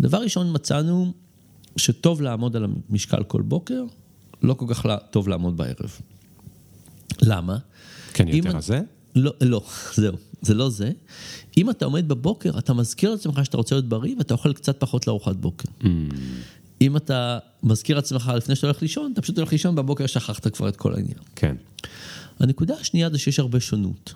דבר ראשון, מצאנו שטוב לעמוד על המשקל כל בוקר, לא כל כך טוב לעמוד בערב. למה? כן, אם- יותר הזה? לא, לא, זהו, זה לא זה. אם אתה עומד בבוקר, אתה מזכיר לעצמך שאתה רוצה להיות בריא ואתה אוכל קצת פחות לארוחת בוקר. אם אתה מזכיר לעצמך לפני שאתה הולך לישון, אתה פשוט הולך לישון, בבוקר שכחת כבר את כל העניין. כן. הנקודה השנייה זה שיש הרבה שונות.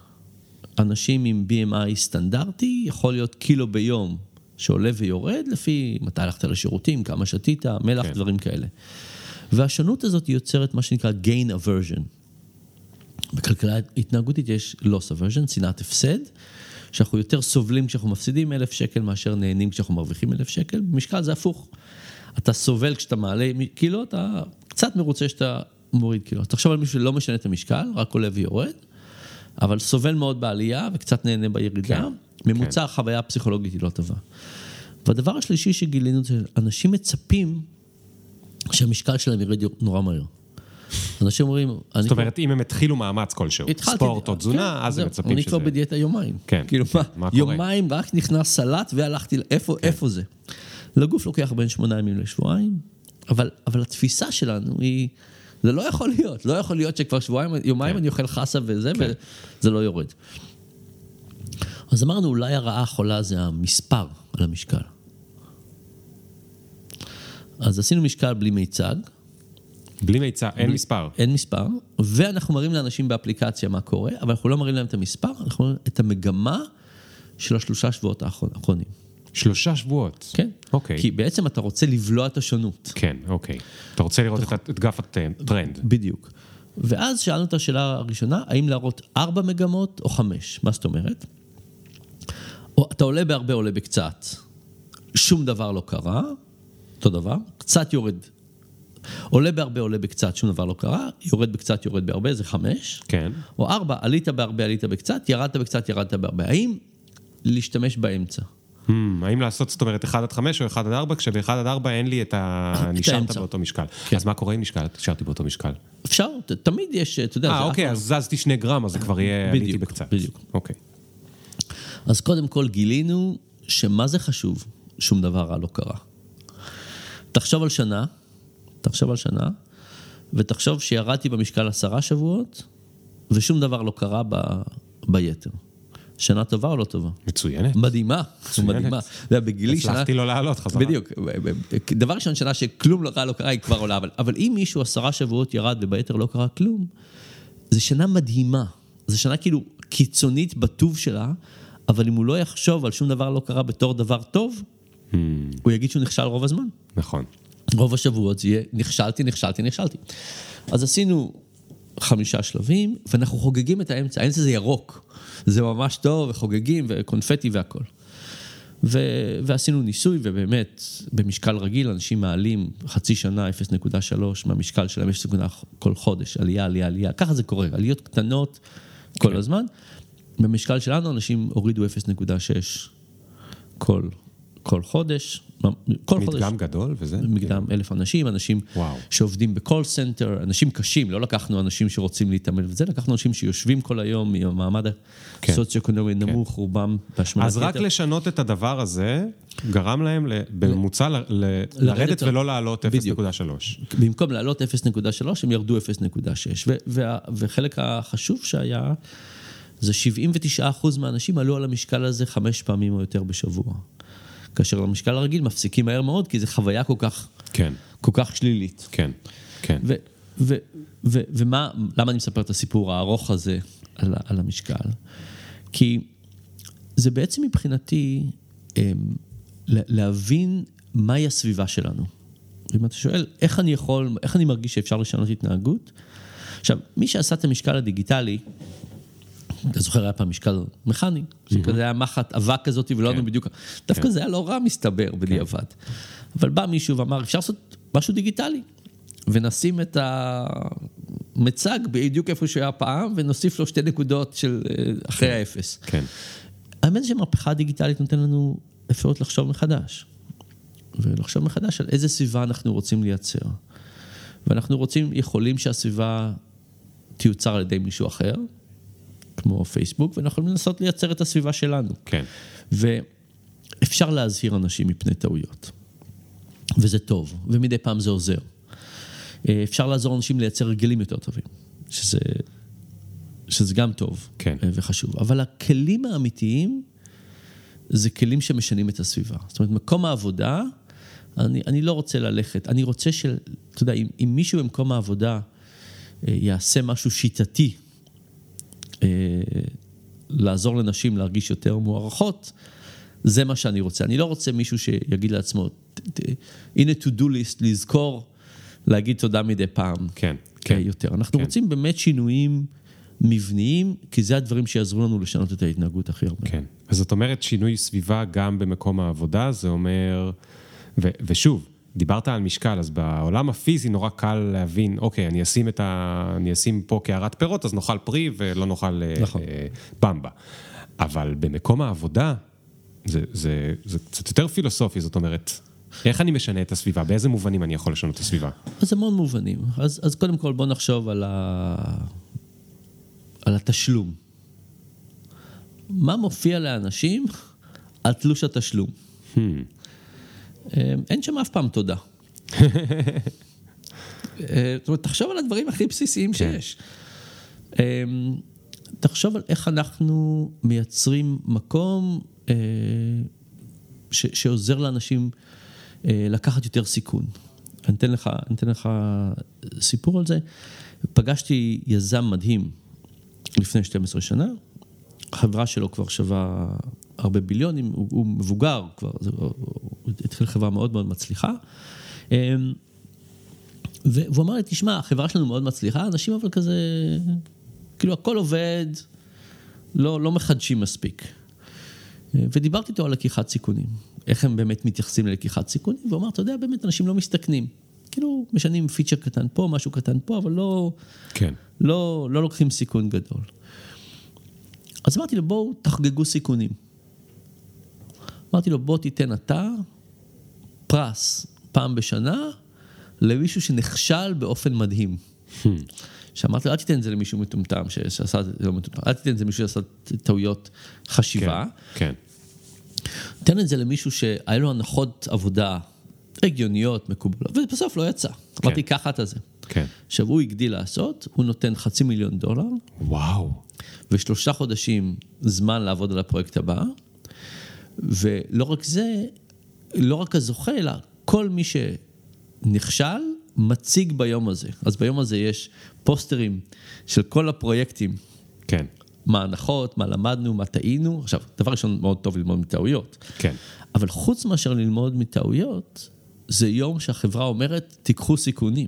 אנשים עם BMI סטנדרטי, יכול להיות קילו ביום שעולה ויורד, לפי מתי הלכת לשירותים, כמה שתית, מלח, כן. דברים כאלה. והשונות הזאת יוצרת מה שנקרא gain aversion. בכלכלה התנהגותית יש loss aversion, שנאת הפסד, שאנחנו יותר סובלים כשאנחנו מפסידים אלף שקל מאשר נהנים כשאנחנו מרוויחים אלף שקל, במשקל זה הפוך. אתה סובל כשאתה מעלה קילו, אתה קצת מרוצה שאתה מוריד קילו. תחשוב על מישהו שלא משנה את המשקל, רק עולה ויורד, אבל סובל מאוד בעלייה וקצת נהנה בירידה. כן, ממוצע החוויה הפסיכולוגית היא לא טובה. והדבר השלישי שגילינו זה אנשים מצפים שהמשקל שלהם ירד נורא מהר. אנשים אומרים, אני זאת כבר- אומרת, אם הם התחילו מאמץ כלשהו, התחלתי- ספורט או תזונה, כן, אז הם מצפים אני שזה... כבר בדיאטה יומיים. כן, כאילו כן, מה, מה קורה? יומיים רק נכנס סלט והלכתי, איפה, כן. איפה זה? לגוף לוקח בין שמונה ימים לשבועיים, אבל, אבל התפיסה שלנו היא, זה לא יכול להיות, לא יכול להיות שכבר שבועיים, יומיים כן. אני אוכל חסה וזה, כן. וזה לא יורד. אז אמרנו, אולי הרעה החולה זה המספר על המשקל. אז עשינו משקל בלי מיצג, בלי מיצע, אין מספר. אין מספר, ואנחנו מראים לאנשים באפליקציה מה קורה, אבל אנחנו לא מראים להם את המספר, אנחנו מראים את המגמה של השלושה שבועות האחרונים. שלושה שבועות. כן. אוקיי. כי בעצם אתה רוצה לבלוע את השונות. כן, אוקיי. אתה רוצה לראות את- את גרף הטרנד. בדיוק. ואז שאלנו את השאלה הראשונה, האם להראות ארבע מגמות או חמש? מה זאת אומרת? או, אתה עולה בהרבה, עולה בקצת. שום דבר לא קרה, אותו דבר, קצת יורד. עולה בהרבה, עולה בקצת, שום דבר לא קרה, יורד בקצת, יורד בהרבה, זה חמש. כן. או ארבע, עלית בהרבה, עלית בקצת, ירדת בקצת, ירדת בהרבה. האם להשתמש באמצע? Hmm, האם לעשות, זאת אומרת, 1 עד 5 או 1 עד 4, כשב-1 עד 4 אין לי את ה... נשארת. באותו משקל. כן. אז מה קורה אם נשקל- נשארתי באותו משקל? אפשר, ת- תמיד יש, אתה יודע, אה, אוקיי, אף- אז זזתי שני גרם, אז זה כבר יהיה, עליתי בקצת. בדיוק. אוקיי. אז קודם כל גילינו שמה זה חשוב, שום דבר רע לא קרה. תחשוב על שנה, תחשוב על שנה, ותחשוב שירדתי במשקל עשרה שבועות, ושום דבר לא קרה ב, ביתר. שנה טובה או לא טובה? מצוינת. מדהימה, מדהימה. אתה יודע, בגילי שנה... הצלחתי לא לעלות חזרה. בדיוק. דבר ראשון, שנה שכלום לא רע לא קרה, היא כבר עולה. אבל, אבל אם מישהו עשרה שבועות ירד וביתר לא קרה כלום, זו שנה מדהימה. זו שנה כאילו קיצונית בטוב שלה, אבל אם הוא לא יחשוב על שום דבר לא קרה בתור דבר טוב, Hmm, הוא יגיד שהוא נכשל רוב הזמן. נכון. רוב השבועות זה יהיה נכשלתי, נכשלתי, נכשלתי. אז עשינו חמישה שלבים, ואנחנו חוגגים את האמצע. האמצע זה ירוק. זה ממש טוב, וחוגגים, וקונפטי והכל. ו... ועשינו ניסוי, ובאמת, במשקל רגיל, אנשים מעלים חצי שנה 0.3 מהמשקל שלהם, 0.3 כל חודש, עלייה, עלייה, עלייה. ככה זה קורה, עליות קטנות כל כן. הזמן. במשקל שלנו אנשים הורידו 0.6 כל, כל חודש. כל חודש. מדגם גדול וזה? מדגם אלף אנשים, אנשים וואו. שעובדים ב call center, אנשים קשים, לא לקחנו אנשים שרוצים להתעמל וזה, לקחנו אנשים שיושבים כל היום ממעמד כן. הסוציו-אקונומי נמוך, רובם בהשמנת אז רק. לשנות את הדבר הזה, גרם להם בממוצע ל- ל- לרדת ולא לעלות בדיוק. 0.3. במקום לעלות 0.3, הם ירדו 0.6. ו- וה- וחלק החשוב שהיה, זה 79% מהאנשים עלו על המשקל הזה חמש פעמים או יותר בשבוע. כאשר המשקל הרגיל מפסיקים מהר מאוד, כי זו חוויה כל כך, כן, כל כך שלילית. כן, כן. ו, ו, ו, ומה, למה אני מספר את הסיפור הארוך הזה על, על המשקל? כי זה בעצם מבחינתי אמ, לה- להבין מהי הסביבה שלנו. אם אתה שואל, איך אני יכול, איך אני מרגיש שאפשר לשנות התנהגות? עכשיו, מי שעשה את המשקל הדיגיטלי, אתה זוכר, היה פעם משקל מכני, שכזה היה מחט אבק כזאת ולא כן. ידענו בדיוק, דווקא זה היה לא רע מסתבר בדיעבד. אבל בא מישהו ואמר, אפשר לעשות משהו דיגיטלי, ונשים את המצג בדיוק איפה שהוא היה פעם, ונוסיף לו שתי נקודות של אה, אחרי האפס. כן. האמת היא שהמהפכה הדיגיטלית נותן לנו אפשרות לחשוב מחדש. ולחשוב מחדש על איזה סביבה אנחנו רוצים לייצר. ואנחנו רוצים, יכולים שהסביבה תיוצר על ידי מישהו אחר, כמו פייסבוק, ואנחנו יכולים לנסות לייצר את הסביבה שלנו. כן. ואפשר להזהיר אנשים מפני טעויות. וזה טוב, ומדי פעם זה עוזר. אה, אפשר לעזור לאנשים לייצר הרגלים יותר טובים, שזה, שזה גם טוב כן. אה, וחשוב. אבל הכלים האמיתיים זה כלים שמשנים את הסביבה. זאת אומרת, מקום העבודה, אני, אני לא רוצה ללכת, אני רוצה של, אתה יודע, אם, אם מישהו במקום העבודה אה, יעשה משהו שיטתי, לעזור לנשים להרגיש יותר מוערכות, זה מה שאני רוצה. אני לא רוצה מישהו שיגיד לעצמו, "ת- ת- הנה to do list, לזכור, להגיד תודה מדי פעם. כן, אה, כן. יותר. אנחנו כן. רוצים באמת שינויים מבניים, כי זה הדברים שיעזרו לנו לשנות את ההתנהגות הכי הרבה. כן. אז זאת אומרת שינוי סביבה גם במקום העבודה, זה אומר, ו, ושוב, דיברת על משקל, אז בעולם הפיזי נורא קל להבין, אוקיי, אני אשים, ה... אני אשים פה קערת פירות, אז נאכל פרי ולא נאכל אה, נכון. אה, במבה. אבל במקום העבודה, זה, זה, זה קצת יותר פילוסופי, זאת אומרת, איך אני משנה את הסביבה? באיזה מובנים אני יכול לשנות את הסביבה? אז המון מובנים. אז, אז קודם כל בוא נחשוב על, ה... על התשלום. מה מופיע לאנשים על תלוש התשלום? Hmm, אין שם אף פעם תודה. אה, זאת אומרת, תחשוב על הדברים הכי בסיסיים שיש. אה, תחשוב על איך אנחנו מייצרים מקום אה, ש- שעוזר לאנשים אה, לקחת יותר סיכון. אני אתן לך, אני אתן לך סיפור על זה. פגשתי יזם מדהים לפני 12 שנה, החברה שלו כבר שווה הרבה ביליונים, הוא, הוא מבוגר כבר, זה, הוא הוא התחיל חברה מאוד מאוד מצליחה. אמ, והוא אמר לי, תשמע, החברה שלנו מאוד מצליחה, אנשים אבל כזה, כאילו הכל עובד, לא, לא מחדשים מספיק. ודיברתי איתו על לקיחת סיכונים, איך הם באמת מתייחסים ללקיחת סיכונים, והוא אמר, אתה יודע, באמת אנשים לא מסתכנים. כאילו, משנים פיצ'ר קטן פה, משהו קטן פה, אבל לא, כן. לא, לא לוקחים סיכון גדול. אז אמרתי לו, בואו תחגגו סיכונים. אמרתי לו, בוא תיתן אתה פרס פעם בשנה למישהו שנכשל באופן מדהים. שאמרתי לו, אל תיתן את זה למישהו מטומטם שעשה את זה לא מטומטם, אל תיתן את זה למישהו שעשה טעויות חשיבה. כן. תן את זה למישהו שהיה לו הנחות עבודה הגיוניות, מקובלות, ובסוף לא יצא. אמרתי, ככה אתה זה. כן. עכשיו, הוא הגדיל לעשות, הוא נותן חצי מיליון דולר וואו. ושלושה חודשים זמן לעבוד על הפרויקט הבא, ולא רק זה, לא רק הזוכה, אלא כל מי שנכשל, מציג ביום הזה. אז ביום הזה יש פוסטרים של כל הפרויקטים, כן. מה ההנחות, מה למדנו, מה טעינו. עכשיו, דבר ראשון, מאוד טוב ללמוד מטעויות. כן. אבל חוץ מאשר ללמוד מטעויות, זה יום שהחברה אומרת, תיקחו סיכונים.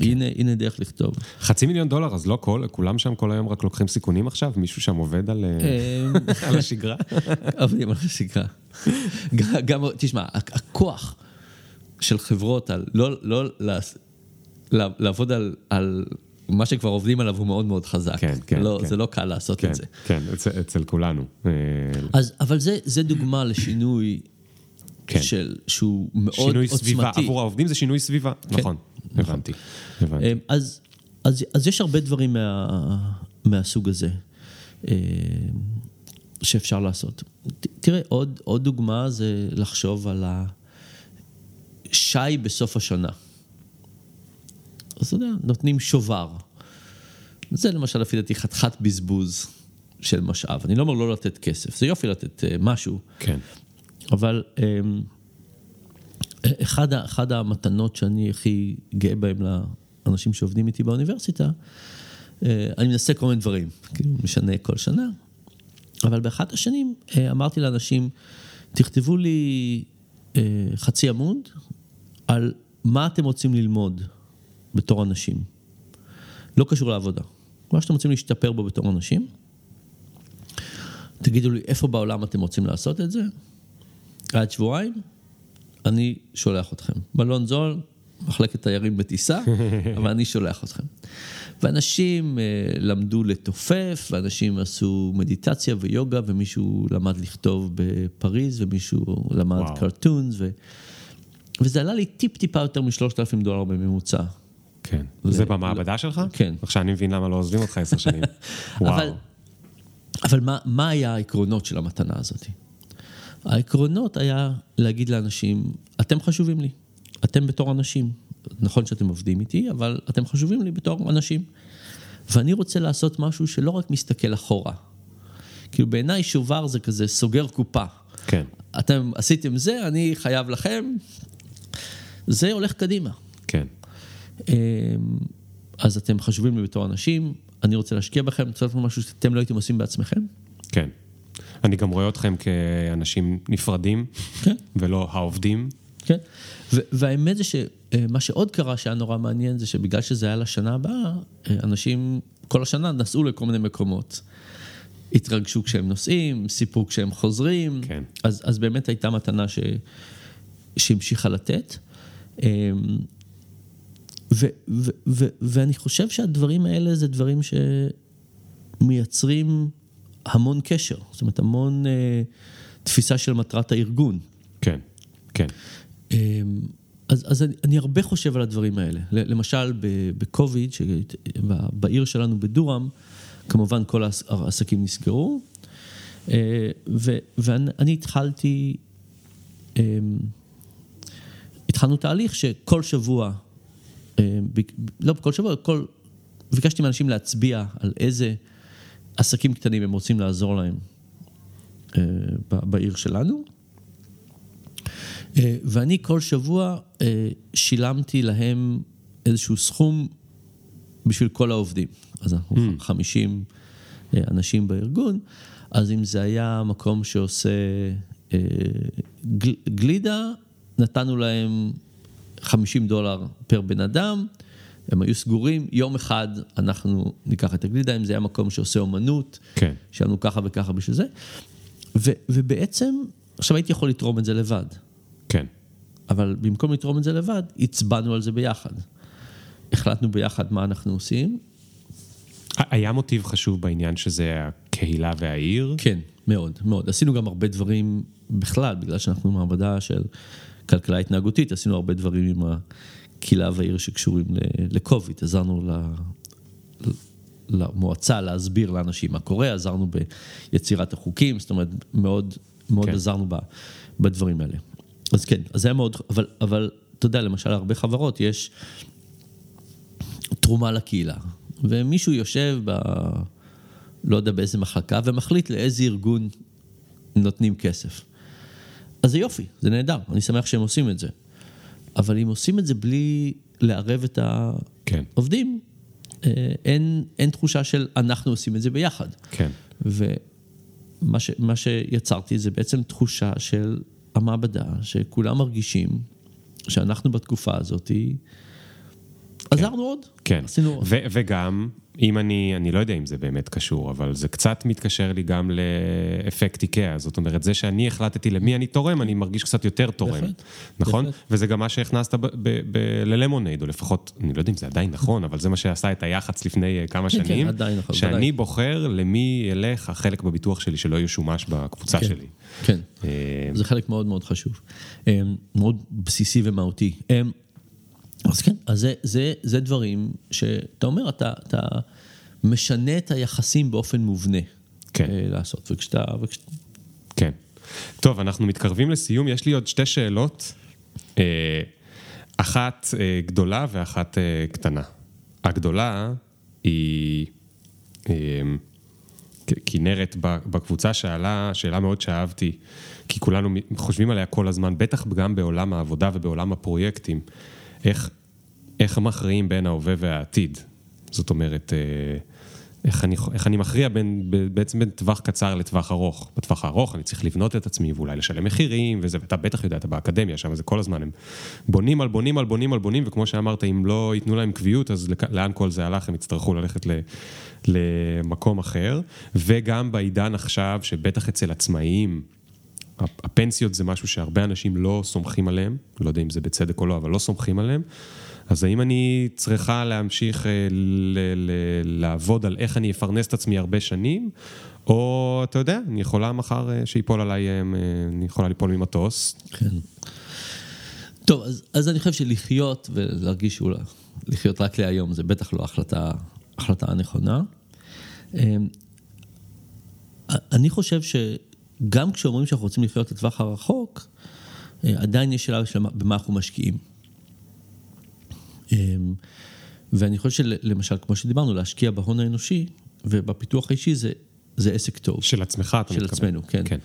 הנה, הנה דרך לכתוב. חצי מיליון דולר, אז לא כל, כולם שם כל היום רק לוקחים סיכונים עכשיו? מישהו שם עובד על, אה, על השגרה? עובדים על השגרה. גם, תשמע, הכוח של חברות על לא, לא לעבוד על, על מה שכבר עובדים עליו הוא מאוד מאוד חזק. כן, כן, לא, כן. זה לא קל לעשות כן, את זה. כן, אצל, אצל כולנו. אה, אז, אבל זה, זה דוגמה לשינוי כן. של, שהוא מאוד שינוי עוצמתי. סביבה, עבור העובדים זה שינוי סביבה, נכון, הבנתי, הבנתי. אמ, אז, אז, אז יש הרבה דברים מה, מהסוג הזה אמ, שאפשר לעשות. תראה, עוד, עוד דוגמה זה לחשוב על השי בסוף השנה. אז אתה יודע, נותנים שובר. זה למשל, לפי דעתי, חתיכת בזבוז של משאב. אני לא אומר לא לתת כסף, זה יופי לתת אה, משהו, כן, אבל אמ, אחד, אחד המתנות שאני הכי גאה בהם לאנשים שעובדים איתי באוניברסיטה, אה, אני מנסה כל מיני דברים, כאילו משנה כל שנה, אבל באחת השנים אה, אמרתי לאנשים, תכתבו לי אה, חצי עמוד על מה אתם רוצים ללמוד בתור אנשים. לא קשור לעבודה. מה שאתם רוצים להשתפר בו בתור אנשים. תגידו לי איפה בעולם אתם רוצים לעשות את זה, עד שבועיים, אני שולח אתכם. מלון זול, מחלקת תיירים בטיסה, אבל אני שולח אתכם. ואנשים אה, למדו לתופף, ואנשים עשו מדיטציה ויוגה, ומישהו למד לכתוב בפריז, ומישהו למד וואו. קרטונס, ו... וזה עלה לי טיפ-טיפה יותר משלושת אלפים דולר בממוצע. כן. זה במעבדה שלך? כן. עכשיו אני מבין למה לא עוזבים אותך עשר שנים. אבל, וואו. אבל מה, מה היה העקרונות של המתנה הזאת? העקרונות היה להגיד לאנשים, אתם חשובים לי, אתם בתור אנשים. נכון שאתם עובדים איתי, אבל אתם חשובים לי בתור אנשים. ואני רוצה לעשות משהו שלא רק מסתכל אחורה. כאילו בעיניי שובר זה כזה סוגר קופה. כן. אתם עשיתם זה, אני חייב לכם. זה הולך קדימה. כן. אמ, אז אתם חשובים לי בתור אנשים, אני רוצה להשקיע בכם, אני רוצה לעשות משהו שאתם לא הייתם עושים בעצמכם. כן. אני גם רואה אתכם כאנשים נפרדים, כן. ולא העובדים. כן, והאמת זה שמה שעוד קרה שהיה נורא מעניין זה שבגלל שזה היה לשנה הבאה, אנשים כל השנה נסעו לכל מיני מקומות. התרגשו כשהם נוסעים, סיפרו כשהם חוזרים, כן. אז, אז באמת הייתה מתנה ש, שהמשיכה לתת. אמ, ו, ו, ו, ואני חושב שהדברים האלה זה דברים שמייצרים המון קשר, זאת אומרת המון אה, תפיסה של מטרת הארגון. כן, כן. אמ, אז, אז אני, אני הרבה חושב על הדברים האלה. למשל, בקוביד, בעיר שלנו בדורם, כמובן כל העסקים נסגרו, אה, ו, ואני התחלתי, אמ, התחלנו תהליך שכל שבוע, אה, לא כל שבוע, כל, ביקשתי מאנשים להצביע על איזה עסקים קטנים הם רוצים לעזור להם אה, בעיר שלנו. ואני כל שבוע שילמתי להם איזשהו סכום בשביל כל העובדים. אז אנחנו mm. 50 אנשים בארגון, אז אם זה היה מקום שעושה גלידה, נתנו להם 50 דולר פר בן אדם, הם היו סגורים, יום אחד אנחנו ניקח את הגלידה, אם זה היה מקום שעושה אומנות, כן. שלנו ככה וככה בשביל זה. ו, ובעצם, עכשיו הייתי יכול לתרום את זה לבד. כן. אבל במקום לתרום את זה לבד, הצבענו על זה ביחד. החלטנו ביחד מה אנחנו עושים. היה מוטיב חשוב בעניין שזה הקהילה והעיר? כן, מאוד, מאוד. עשינו גם הרבה דברים בכלל, בגלל שאנחנו מעבדה של כלכלה התנהגותית, עשינו הרבה דברים עם הקהילה והעיר שקשורים לקוביד. עזרנו ל... למועצה להסביר לאנשים מה קורה, עזרנו ביצירת החוקים, זאת אומרת, מאוד, מאוד כן. עזרנו בדברים האלה. אז כן, אז זה היה מאוד, אבל, אבל אתה יודע, למשל, הרבה חברות יש תרומה לקהילה, ומישהו יושב ב... לא יודע באיזה מחלקה, ומחליט לאיזה ארגון נותנים כסף. אז זה יופי, זה נהדר, אני שמח שהם עושים את זה. אבל אם עושים את זה בלי לערב את כן. העובדים, כן. אין, אין תחושה של אנחנו עושים את זה ביחד. כן. ומה ש, שיצרתי זה בעצם תחושה של המעבדה, שכולם מרגישים שאנחנו בתקופה הזאת כן. עזרנו עוד. כן, עשינו עוד. וגם, אם אני, אני לא יודע אם זה באמת קשור, אבל זה קצת מתקשר לי גם לאפקט איקאה. זאת אומרת, זה שאני החלטתי למי אני תורם, אני מרגיש קצת יותר תורם. בהחלט. נכון? בהחלט. וזה גם מה שהכנסת ללמונייד, או לפחות, אני לא יודע אם זה עדיין נכון, אבל זה מה שעשה את היח"צ לפני אה, כמה כן, שנים. כן, עדיין נכון. שאני עדיין. בוחר למי ילך החלק בביטוח שלי שלא ישומש בקבוצה כן, שלי. כן, אה, זה חלק מאוד מאוד חשוב. אה, מאוד בסיסי ומהותי. אז כן, אז זה, זה, זה דברים שאתה אומר, אתה, אתה משנה את היחסים באופן מובנה. כן. לעשות, וכשאתה... וכשאתה... כן. טוב, אנחנו מתקרבים לסיום, יש לי עוד שתי שאלות. אחת גדולה ואחת קטנה. הגדולה היא... כנרת בקבוצה שאלה, שאלה מאוד שאהבתי, כי כולנו חושבים עליה כל הזמן, בטח גם בעולם העבודה ובעולם הפרויקטים. איך, איך מכריעים בין ההווה והעתיד. זאת אומרת, אה, איך אני, איך אני מכריע בין, בעצם בין טווח קצר לטווח ארוך. בטווח הארוך אני צריך לבנות את עצמי ואולי לשלם מחירים וזה, ואתה בטח יודע, אתה באקדמיה, שם זה כל הזמן, הם בונים על בונים על בונים על בונים, וכמו שאמרת, אם לא ייתנו להם קביעות, אז לאן כל זה הלך, הם יצטרכו ללכת ל, למקום אחר. וגם בעידן עכשיו, שבטח אצל עצמאים, הפנסיות זה משהו שהרבה אנשים לא סומכים עליהם, לא יודע אם זה בצדק או לא, אבל לא סומכים עליהם. אז האם אני צריכה להמשיך אה, ל- ל- לעבוד על איך אני אפרנס את עצמי הרבה שנים, או אתה יודע, אני יכולה מחר אה, שיפול עליי, אה, אני יכולה ליפול ממטוס. כן. טוב, אז, אז אני חושב שלחיות ולהרגיש שאולי, לחיות רק להיום זה בטח לא החלטה, החלטה הנכונה. אני חושב שגם כשאומרים שאנחנו רוצים לחיות לטווח הרחוק, אה, עדיין יש שאלה של במה אנחנו משקיעים. אמ, ואני חושב שלמשל, כמו שדיברנו, להשקיע בהון האנושי ובפיתוח האישי זה, זה עסק טוב. של עצמך, אתה של מתכוון. עצמנו, כן. כן.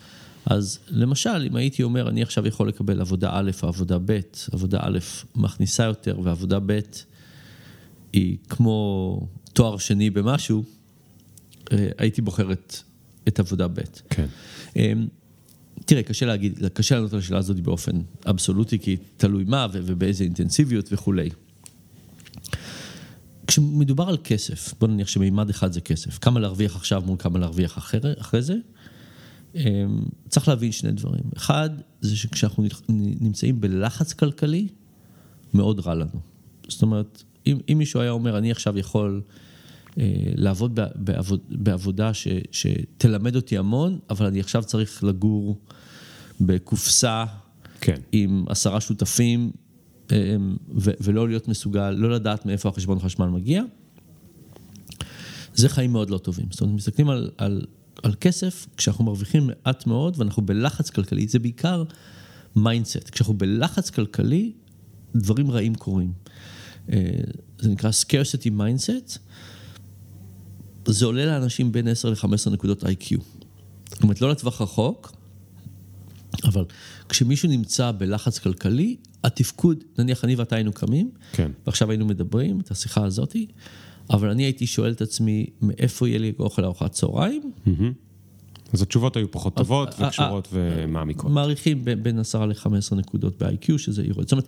אז למשל, אם הייתי אומר, אני עכשיו יכול לקבל עבודה א' או עבודה ב', עבודה א' מכניסה יותר ועבודה ב' היא כמו תואר שני במשהו, אה, הייתי בוחר את, את עבודה ב'. כן. אמ, תראה, קשה להגיד, קשה לענות על השאלה הזאת באופן אבסולוטי, כי תלוי מה ובאיזה אינטנסיביות וכולי. כשמדובר על כסף, בוא נניח שמימד אחד זה כסף, כמה להרוויח עכשיו מול כמה להרוויח אחרי, אחרי זה, אמ, צריך להבין שני דברים. אחד, זה שכשאנחנו נמצאים בלחץ כלכלי, מאוד רע לנו. זאת אומרת, אם, אם מישהו היה אומר, אני עכשיו יכול לעבוד בעבוד, בעבודה ש, שתלמד אותי המון, אבל אני עכשיו צריך לגור בקופסה כן. עם עשרה שותפים, אה, ו- ולא להיות מסוגל, לא לדעת מאיפה החשבון חשמל מגיע, זה חיים מאוד לא טובים. זאת אומרת, מסתכלים על, על, על כסף, כשאנחנו מרוויחים מעט מאוד ואנחנו בלחץ כלכלי, זה בעיקר mindset. כשאנחנו בלחץ כלכלי, דברים רעים קורים. אה, זה נקרא scarcity mindset. זה עולה לאנשים בין 10 ל-15 נקודות IQ. זאת אומרת, לא לטווח רחוק, אבל כשמישהו נמצא בלחץ כלכלי, התפקוד, נניח אני ואתה היינו קמים, כן. ועכשיו היינו מדברים את השיחה הזאתי, אבל אני הייתי שואל את עצמי, מאיפה יהיה לי אוכל לארוחת צהריים? אז התשובות היו פחות טובות וקשורות ומעמיקות. מעריכים בין 10 ל-15 נקודות ב-IQ, שזה יורד. זאת אומרת,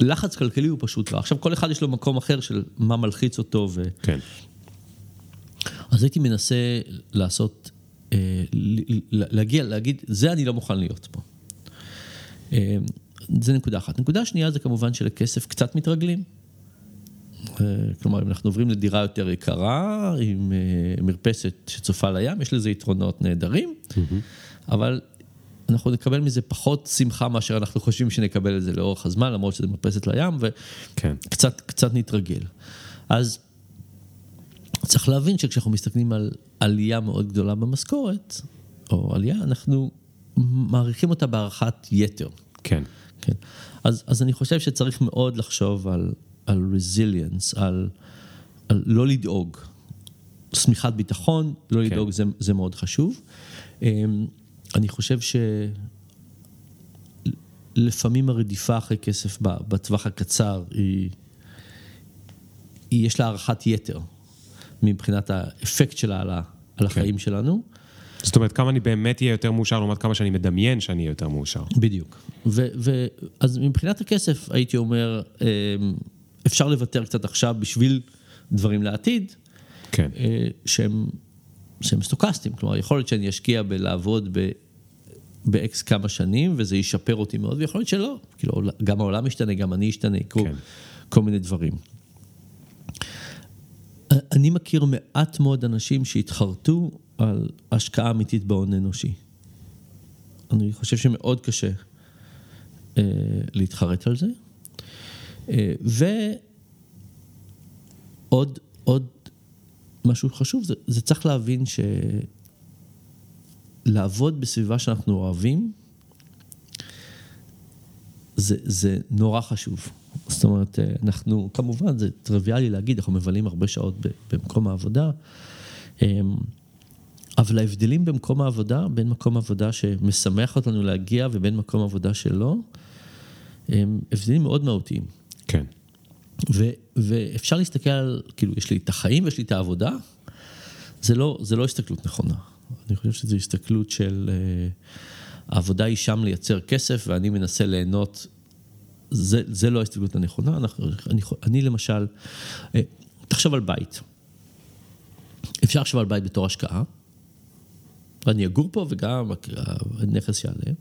לחץ כלכלי הוא פשוט רע. עכשיו, כל אחד יש לו מקום אחר של מה מלחיץ אותו, ו... כן. אז הייתי מנסה לעשות, אה, להגיע, להגיד, זה אני לא מוכן להיות פה. אה, זה נקודה אחת. נקודה שנייה זה כמובן שלכסף קצת מתרגלים. אה, כלומר, אם אנחנו עוברים לדירה יותר יקרה, עם מרפסת שצופה לים, יש לזה יתרונות נהדרים, אבל אנחנו נקבל מזה פחות שמחה מאשר אנחנו חושבים שנקבל את זה לאורך הזמן, למרות שזה מרפסת לים, כן. וקצת קצת נתרגל. אז צריך להבין שכשאנחנו מסתכלים על עלייה מאוד גדולה במשכורת, או עלייה, אנחנו מעריכים אותה בהערכת יתר. כן. כן. אז, אז אני חושב שצריך מאוד לחשוב על, על resilience, על, על לא לדאוג. שמיכת ביטחון, לא כן. לדאוג, זה, זה מאוד חשוב. אמ, אני חושב שלפעמים הרדיפה אחרי כסף בטווח הקצר היא, היא יש לה הערכת יתר מבחינת האפקט שלה על, ה, על החיים שלנו. זאת אומרת, כמה אני באמת אהיה יותר מאושר לעומת כמה שאני מדמיין שאני אהיה יותר מאושר. בדיוק. ו, ו, אז מבחינת הכסף, הייתי אומר, אמ, אפשר לוותר קצת עכשיו בשביל דברים לעתיד, כן. אה, שהם, שהם סטוקסטיים. כלומר, יכול להיות שאני אשקיע בלעבוד ב... ב-X כמה שנים, וזה ישפר אותי מאוד, ויכול להיות שלא. כאילו, גם העולם משתנה, גם אני אשתנה, כל, כן. כל מיני דברים. אני מכיר מעט מאוד אנשים שהתחרטו על השקעה אמיתית בהון אנושי. אני חושב שמאוד קשה אה, להתחרט על זה. אה, ועוד עוד משהו חשוב, זה, זה צריך להבין שלעבוד בסביבה שאנחנו אוהבים, זה, זה נורא חשוב. זאת אומרת, אה, אנחנו, כמובן, זה טריוויאלי להגיד, אנחנו מבלים הרבה שעות במקום העבודה, אמ, אבל ההבדלים במקום העבודה, בין מקום עבודה שמשמח אותנו להגיע ובין מקום עבודה שלא, הם הבדלים מאוד מהותיים. כן. ו, ואפשר להסתכל על, כאילו, יש לי את החיים ויש לי את העבודה, זה לא, זה לא הסתכלות נכונה. אני חושב שזו הסתכלות של uh, העבודה היא שם לייצר כסף ואני מנסה ליהנות, זה, זה לא ההסתכלות הנכונה. אנחנו, אני, אני למשל, uh, תחשוב על בית. אפשר לחשוב על בית בתור השקעה, אני אגור פה וגם הנכס יעלה,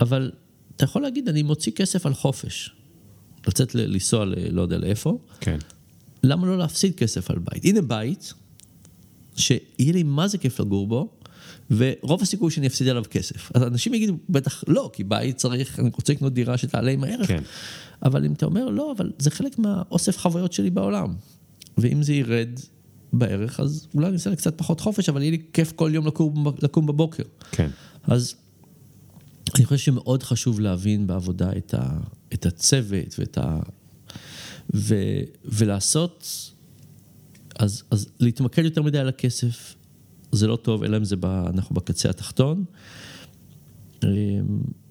אבל אתה יכול להגיד, אני מוציא כסף על חופש. לצאת ל- לנסוע ל... לא יודע לאיפה, כן. למה לא להפסיד כסף על בית? הנה בית, שיהיה לי מה זה כיף לגור בו, ורוב הסיכוי שאני אפסיד עליו כסף. אז אנשים יגידו, בטח לא, כי בית צריך, אני רוצה לקנות דירה שתעלה עם הערך. כן. אבל אם אתה אומר, לא, אבל זה חלק מהאוסף חוויות שלי בעולם. ואם זה ירד, בערך, אז אולי אני אעשה קצת פחות חופש, אבל יהיה לי כיף כל יום לקום, לקום בבוקר. כן. אז אני חושב שמאוד חשוב להבין בעבודה את, ה, את הצוות ואת ה... ו, ולעשות, אז, אז להתמקד יותר מדי על הכסף, זה לא טוב, אלא אם זה, ב, אנחנו בקצה התחתון. אמ,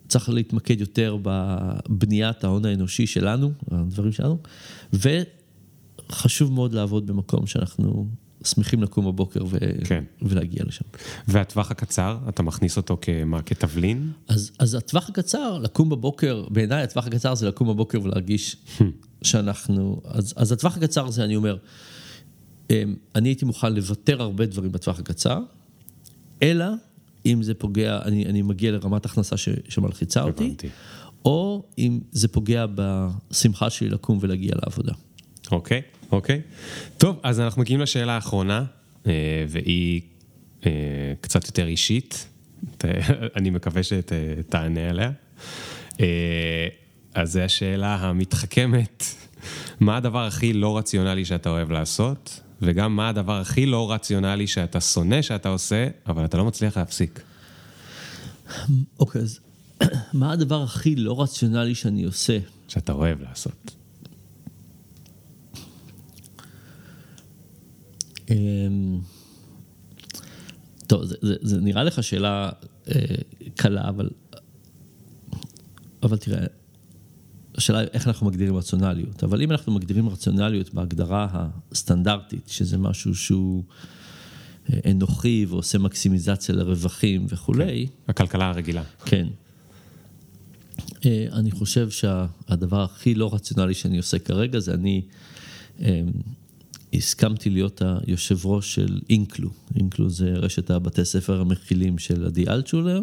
צריך להתמקד יותר בבניית ההון האנושי שלנו, הדברים שלנו, וחשוב מאוד לעבוד במקום שאנחנו שמחים לקום בבוקר ו... כן. ולהגיע לשם. והטווח הקצר, אתה מכניס אותו כמה, כתבלין? אז, אז הטווח הקצר, לקום בבוקר, בעיניי הטווח הקצר זה לקום בבוקר ולהרגיש שאנחנו, אז, אז הטווח הקצר זה, אני אומר, אני הייתי מוכן לוותר הרבה דברים בטווח הקצר, אלא אם זה פוגע, אני, אני מגיע לרמת הכנסה ש, שמלחיצה אותי, הבנתי. או אם זה פוגע בשמחה שלי לקום ולהגיע לעבודה. אוקיי, אוקיי. טוב, אז אנחנו מגיעים לשאלה האחרונה, אה, והיא אה, קצת יותר אישית. אני מקווה שתענה עליה. אה, אז זו השאלה המתחכמת, מה הדבר הכי לא רציונלי שאתה אוהב לעשות, וגם מה הדבר הכי לא רציונלי שאתה שונא שאתה עושה, אבל אתה לא מצליח להפסיק. אוקיי, אז מה הדבר הכי לא רציונלי שאני עושה? שאתה אוהב לעשות. אמ, טוב, זה, זה, זה נראה לך שאלה אה, קלה, אבל, אבל תראה, השאלה היא איך אנחנו מגדירים רציונליות. אבל אם אנחנו מגדירים רציונליות בהגדרה הסטנדרטית, שזה משהו שהוא אה, אנוכי ועושה מקסימיזציה לרווחים וכולי, הכלכלה הרגילה. כן. אה, אני חושב שהדבר הכי לא רציונלי שאני עושה כרגע זה אני אה, הסכמתי להיות היושב ראש של אינקלו. אינקלו זה רשת הבתי ספר המכילים של עדי אלטשולר,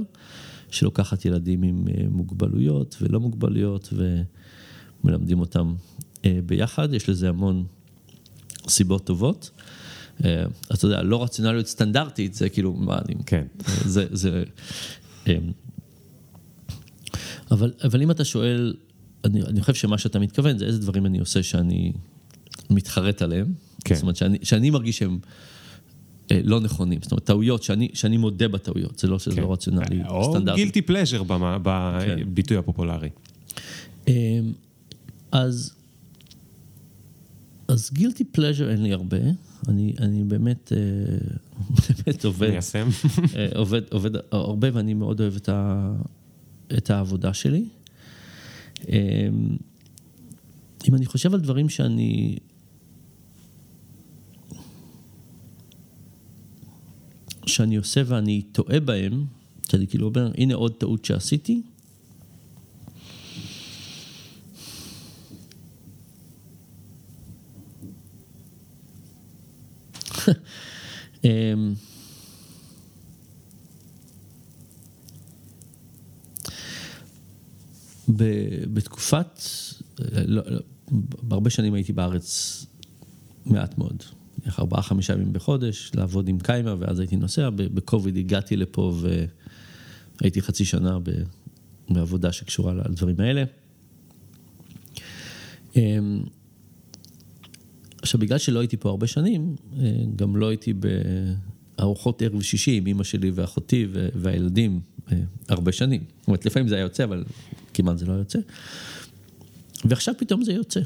שלוקחת ילדים עם מוגבלויות ולא מוגבלויות ומלמדים אותם אה, ביחד. יש לזה המון סיבות טובות. אה, אתה יודע, לא רציונליות סטנדרטית זה כאילו, מה אני... כן. זה, זה, אמ, אבל, אבל אם אתה שואל, אני, אני חושב שמה שאתה מתכוון זה איזה דברים אני עושה שאני מתחרט עליהם. כן. זאת אומרת שאני, שאני מרגיש שהם אה, לא נכונים, זאת אומרת טעויות, שאני, שאני מודה בטעויות, זה לא שזה לא רציונלי כן. או סטנדרטי. גילטי פלז'ר בביטוי הפופולרי. אז, אז גילטי פלז'ר אין לי הרבה, אני, אני באמת, אה, באמת עובד. מיישם. אה, עובד, עובד הרבה ואני מאוד אוהב את, ה, את העבודה שלי. אמ, אם אני חושב על דברים שאני... שאני עושה ואני טועה בהם, שאני כאילו אומר, הנה עוד טעות שעשיתי. בתקופת, לא, לא, בהרבה שנים הייתי בארץ מעט מאוד, בערך ארבעה חמישה ימים בחודש, לעבוד עם קיימה ואז הייתי נוסע, בקוביד הגעתי לפה והייתי חצי שנה בעבודה שקשורה לדברים האלה. עכשיו, בגלל שלא הייתי פה הרבה שנים, אה, גם לא הייתי בארוחות ערב שישי עם אמא שלי ואחותי והילדים אה, הרבה שנים. זאת אומרת, לפעמים זה היה יוצא, אבל כמעט זה לא יוצא. ועכשיו פתאום זה יוצא.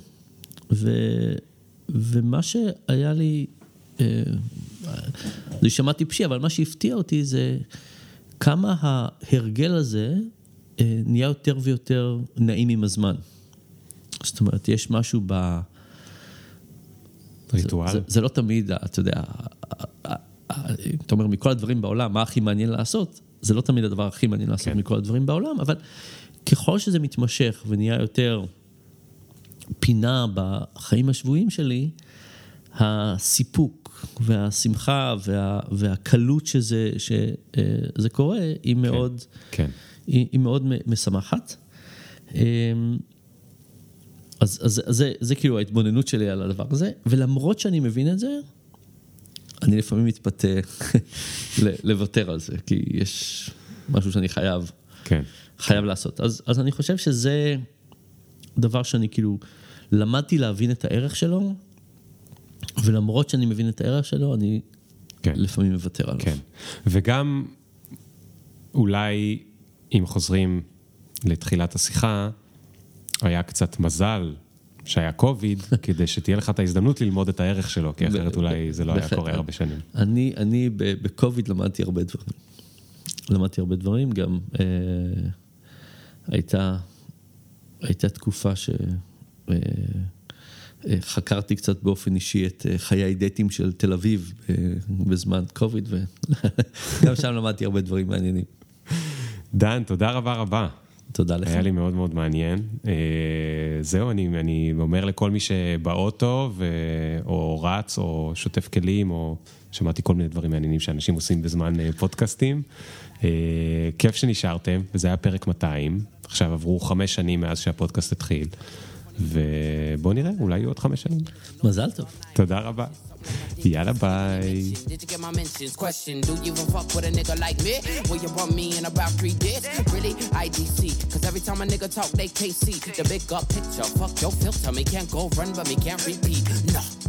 ו... ומה שהיה לי, אה, זה יישמע טיפשי, אבל מה שהפתיע אותי זה כמה ההרגל הזה נהיה יותר ויותר נעים עם הזמן. זאת אומרת, יש משהו ב... ריטואל. זה, זה, זה לא תמיד, אתה יודע, אתה אומר, מכל הדברים בעולם, מה הכי מעניין לעשות? זה לא תמיד הדבר הכי מעניין לעשות כן. מכל הדברים בעולם, אבל ככל שזה מתמשך ונהיה יותר פינה בחיים השבועיים שלי, הסיפוק והשמחה וה, והקלות שזה, שזה קורה, היא מאוד, כן. היא, היא מאוד משמחת. אמ, אז, אז זה, זה כאילו ההתבוננות שלי על הדבר הזה, ולמרות שאני מבין את זה, אני לפעמים מתפתה לוותר על זה, כי יש משהו שאני חייב, כן. חייב לעשות. אז, אז אני חושב שזה דבר שאני כאילו למדתי להבין את הערך שלו, ולמרות שאני מבין את הערך שלו, אני כן. לפעמים מוותר עליו. כן. וגם אולי אם חוזרים לתחילת השיחה, היה קצת מזל שהיה קוביד, כדי שתהיה לך את ההזדמנות ללמוד את הערך שלו, כי אחרת אולי זה לא היה. קורה הרבה שנים. אני, אני בקוביד למדתי הרבה דברים. למדתי הרבה דברים, גם אה, הייתה, הייתה תקופה ש... אה, אה, חקרתי קצת באופן אישי את אה, חיי דייטים של תל אביב אה, בזמן קוביד, וגם שם למדתי הרבה דברים מעניינים. דן, תודה רבה רבה. תודה לך. היה לי מאוד מאוד מעניין. אה, זהו, אני, אני אומר לכל מי שבאוטו, ו... או רץ, או שוטף כלים, או שמעתי כל מיני דברים מעניינים שאנשים עושים בזמן אה, פודקאסטים. אה, כיף שנשארתם, וזה היה פרק 200. עכשיו עברו חמש שנים מאז שהפודקאסט התחיל, ובואו נראה, אולי יהיו עוד חמש שנים. מזל טוב. תודה רבה. Yada bye. Did you get my mentions? Question Do you even fuck with a nigga like me? Will you bump me in about three? Really? IDC. Cause every time a nigga talk, they KC. The big up picture. Fuck your filter. Me can't go run, but me can't repeat. Nah.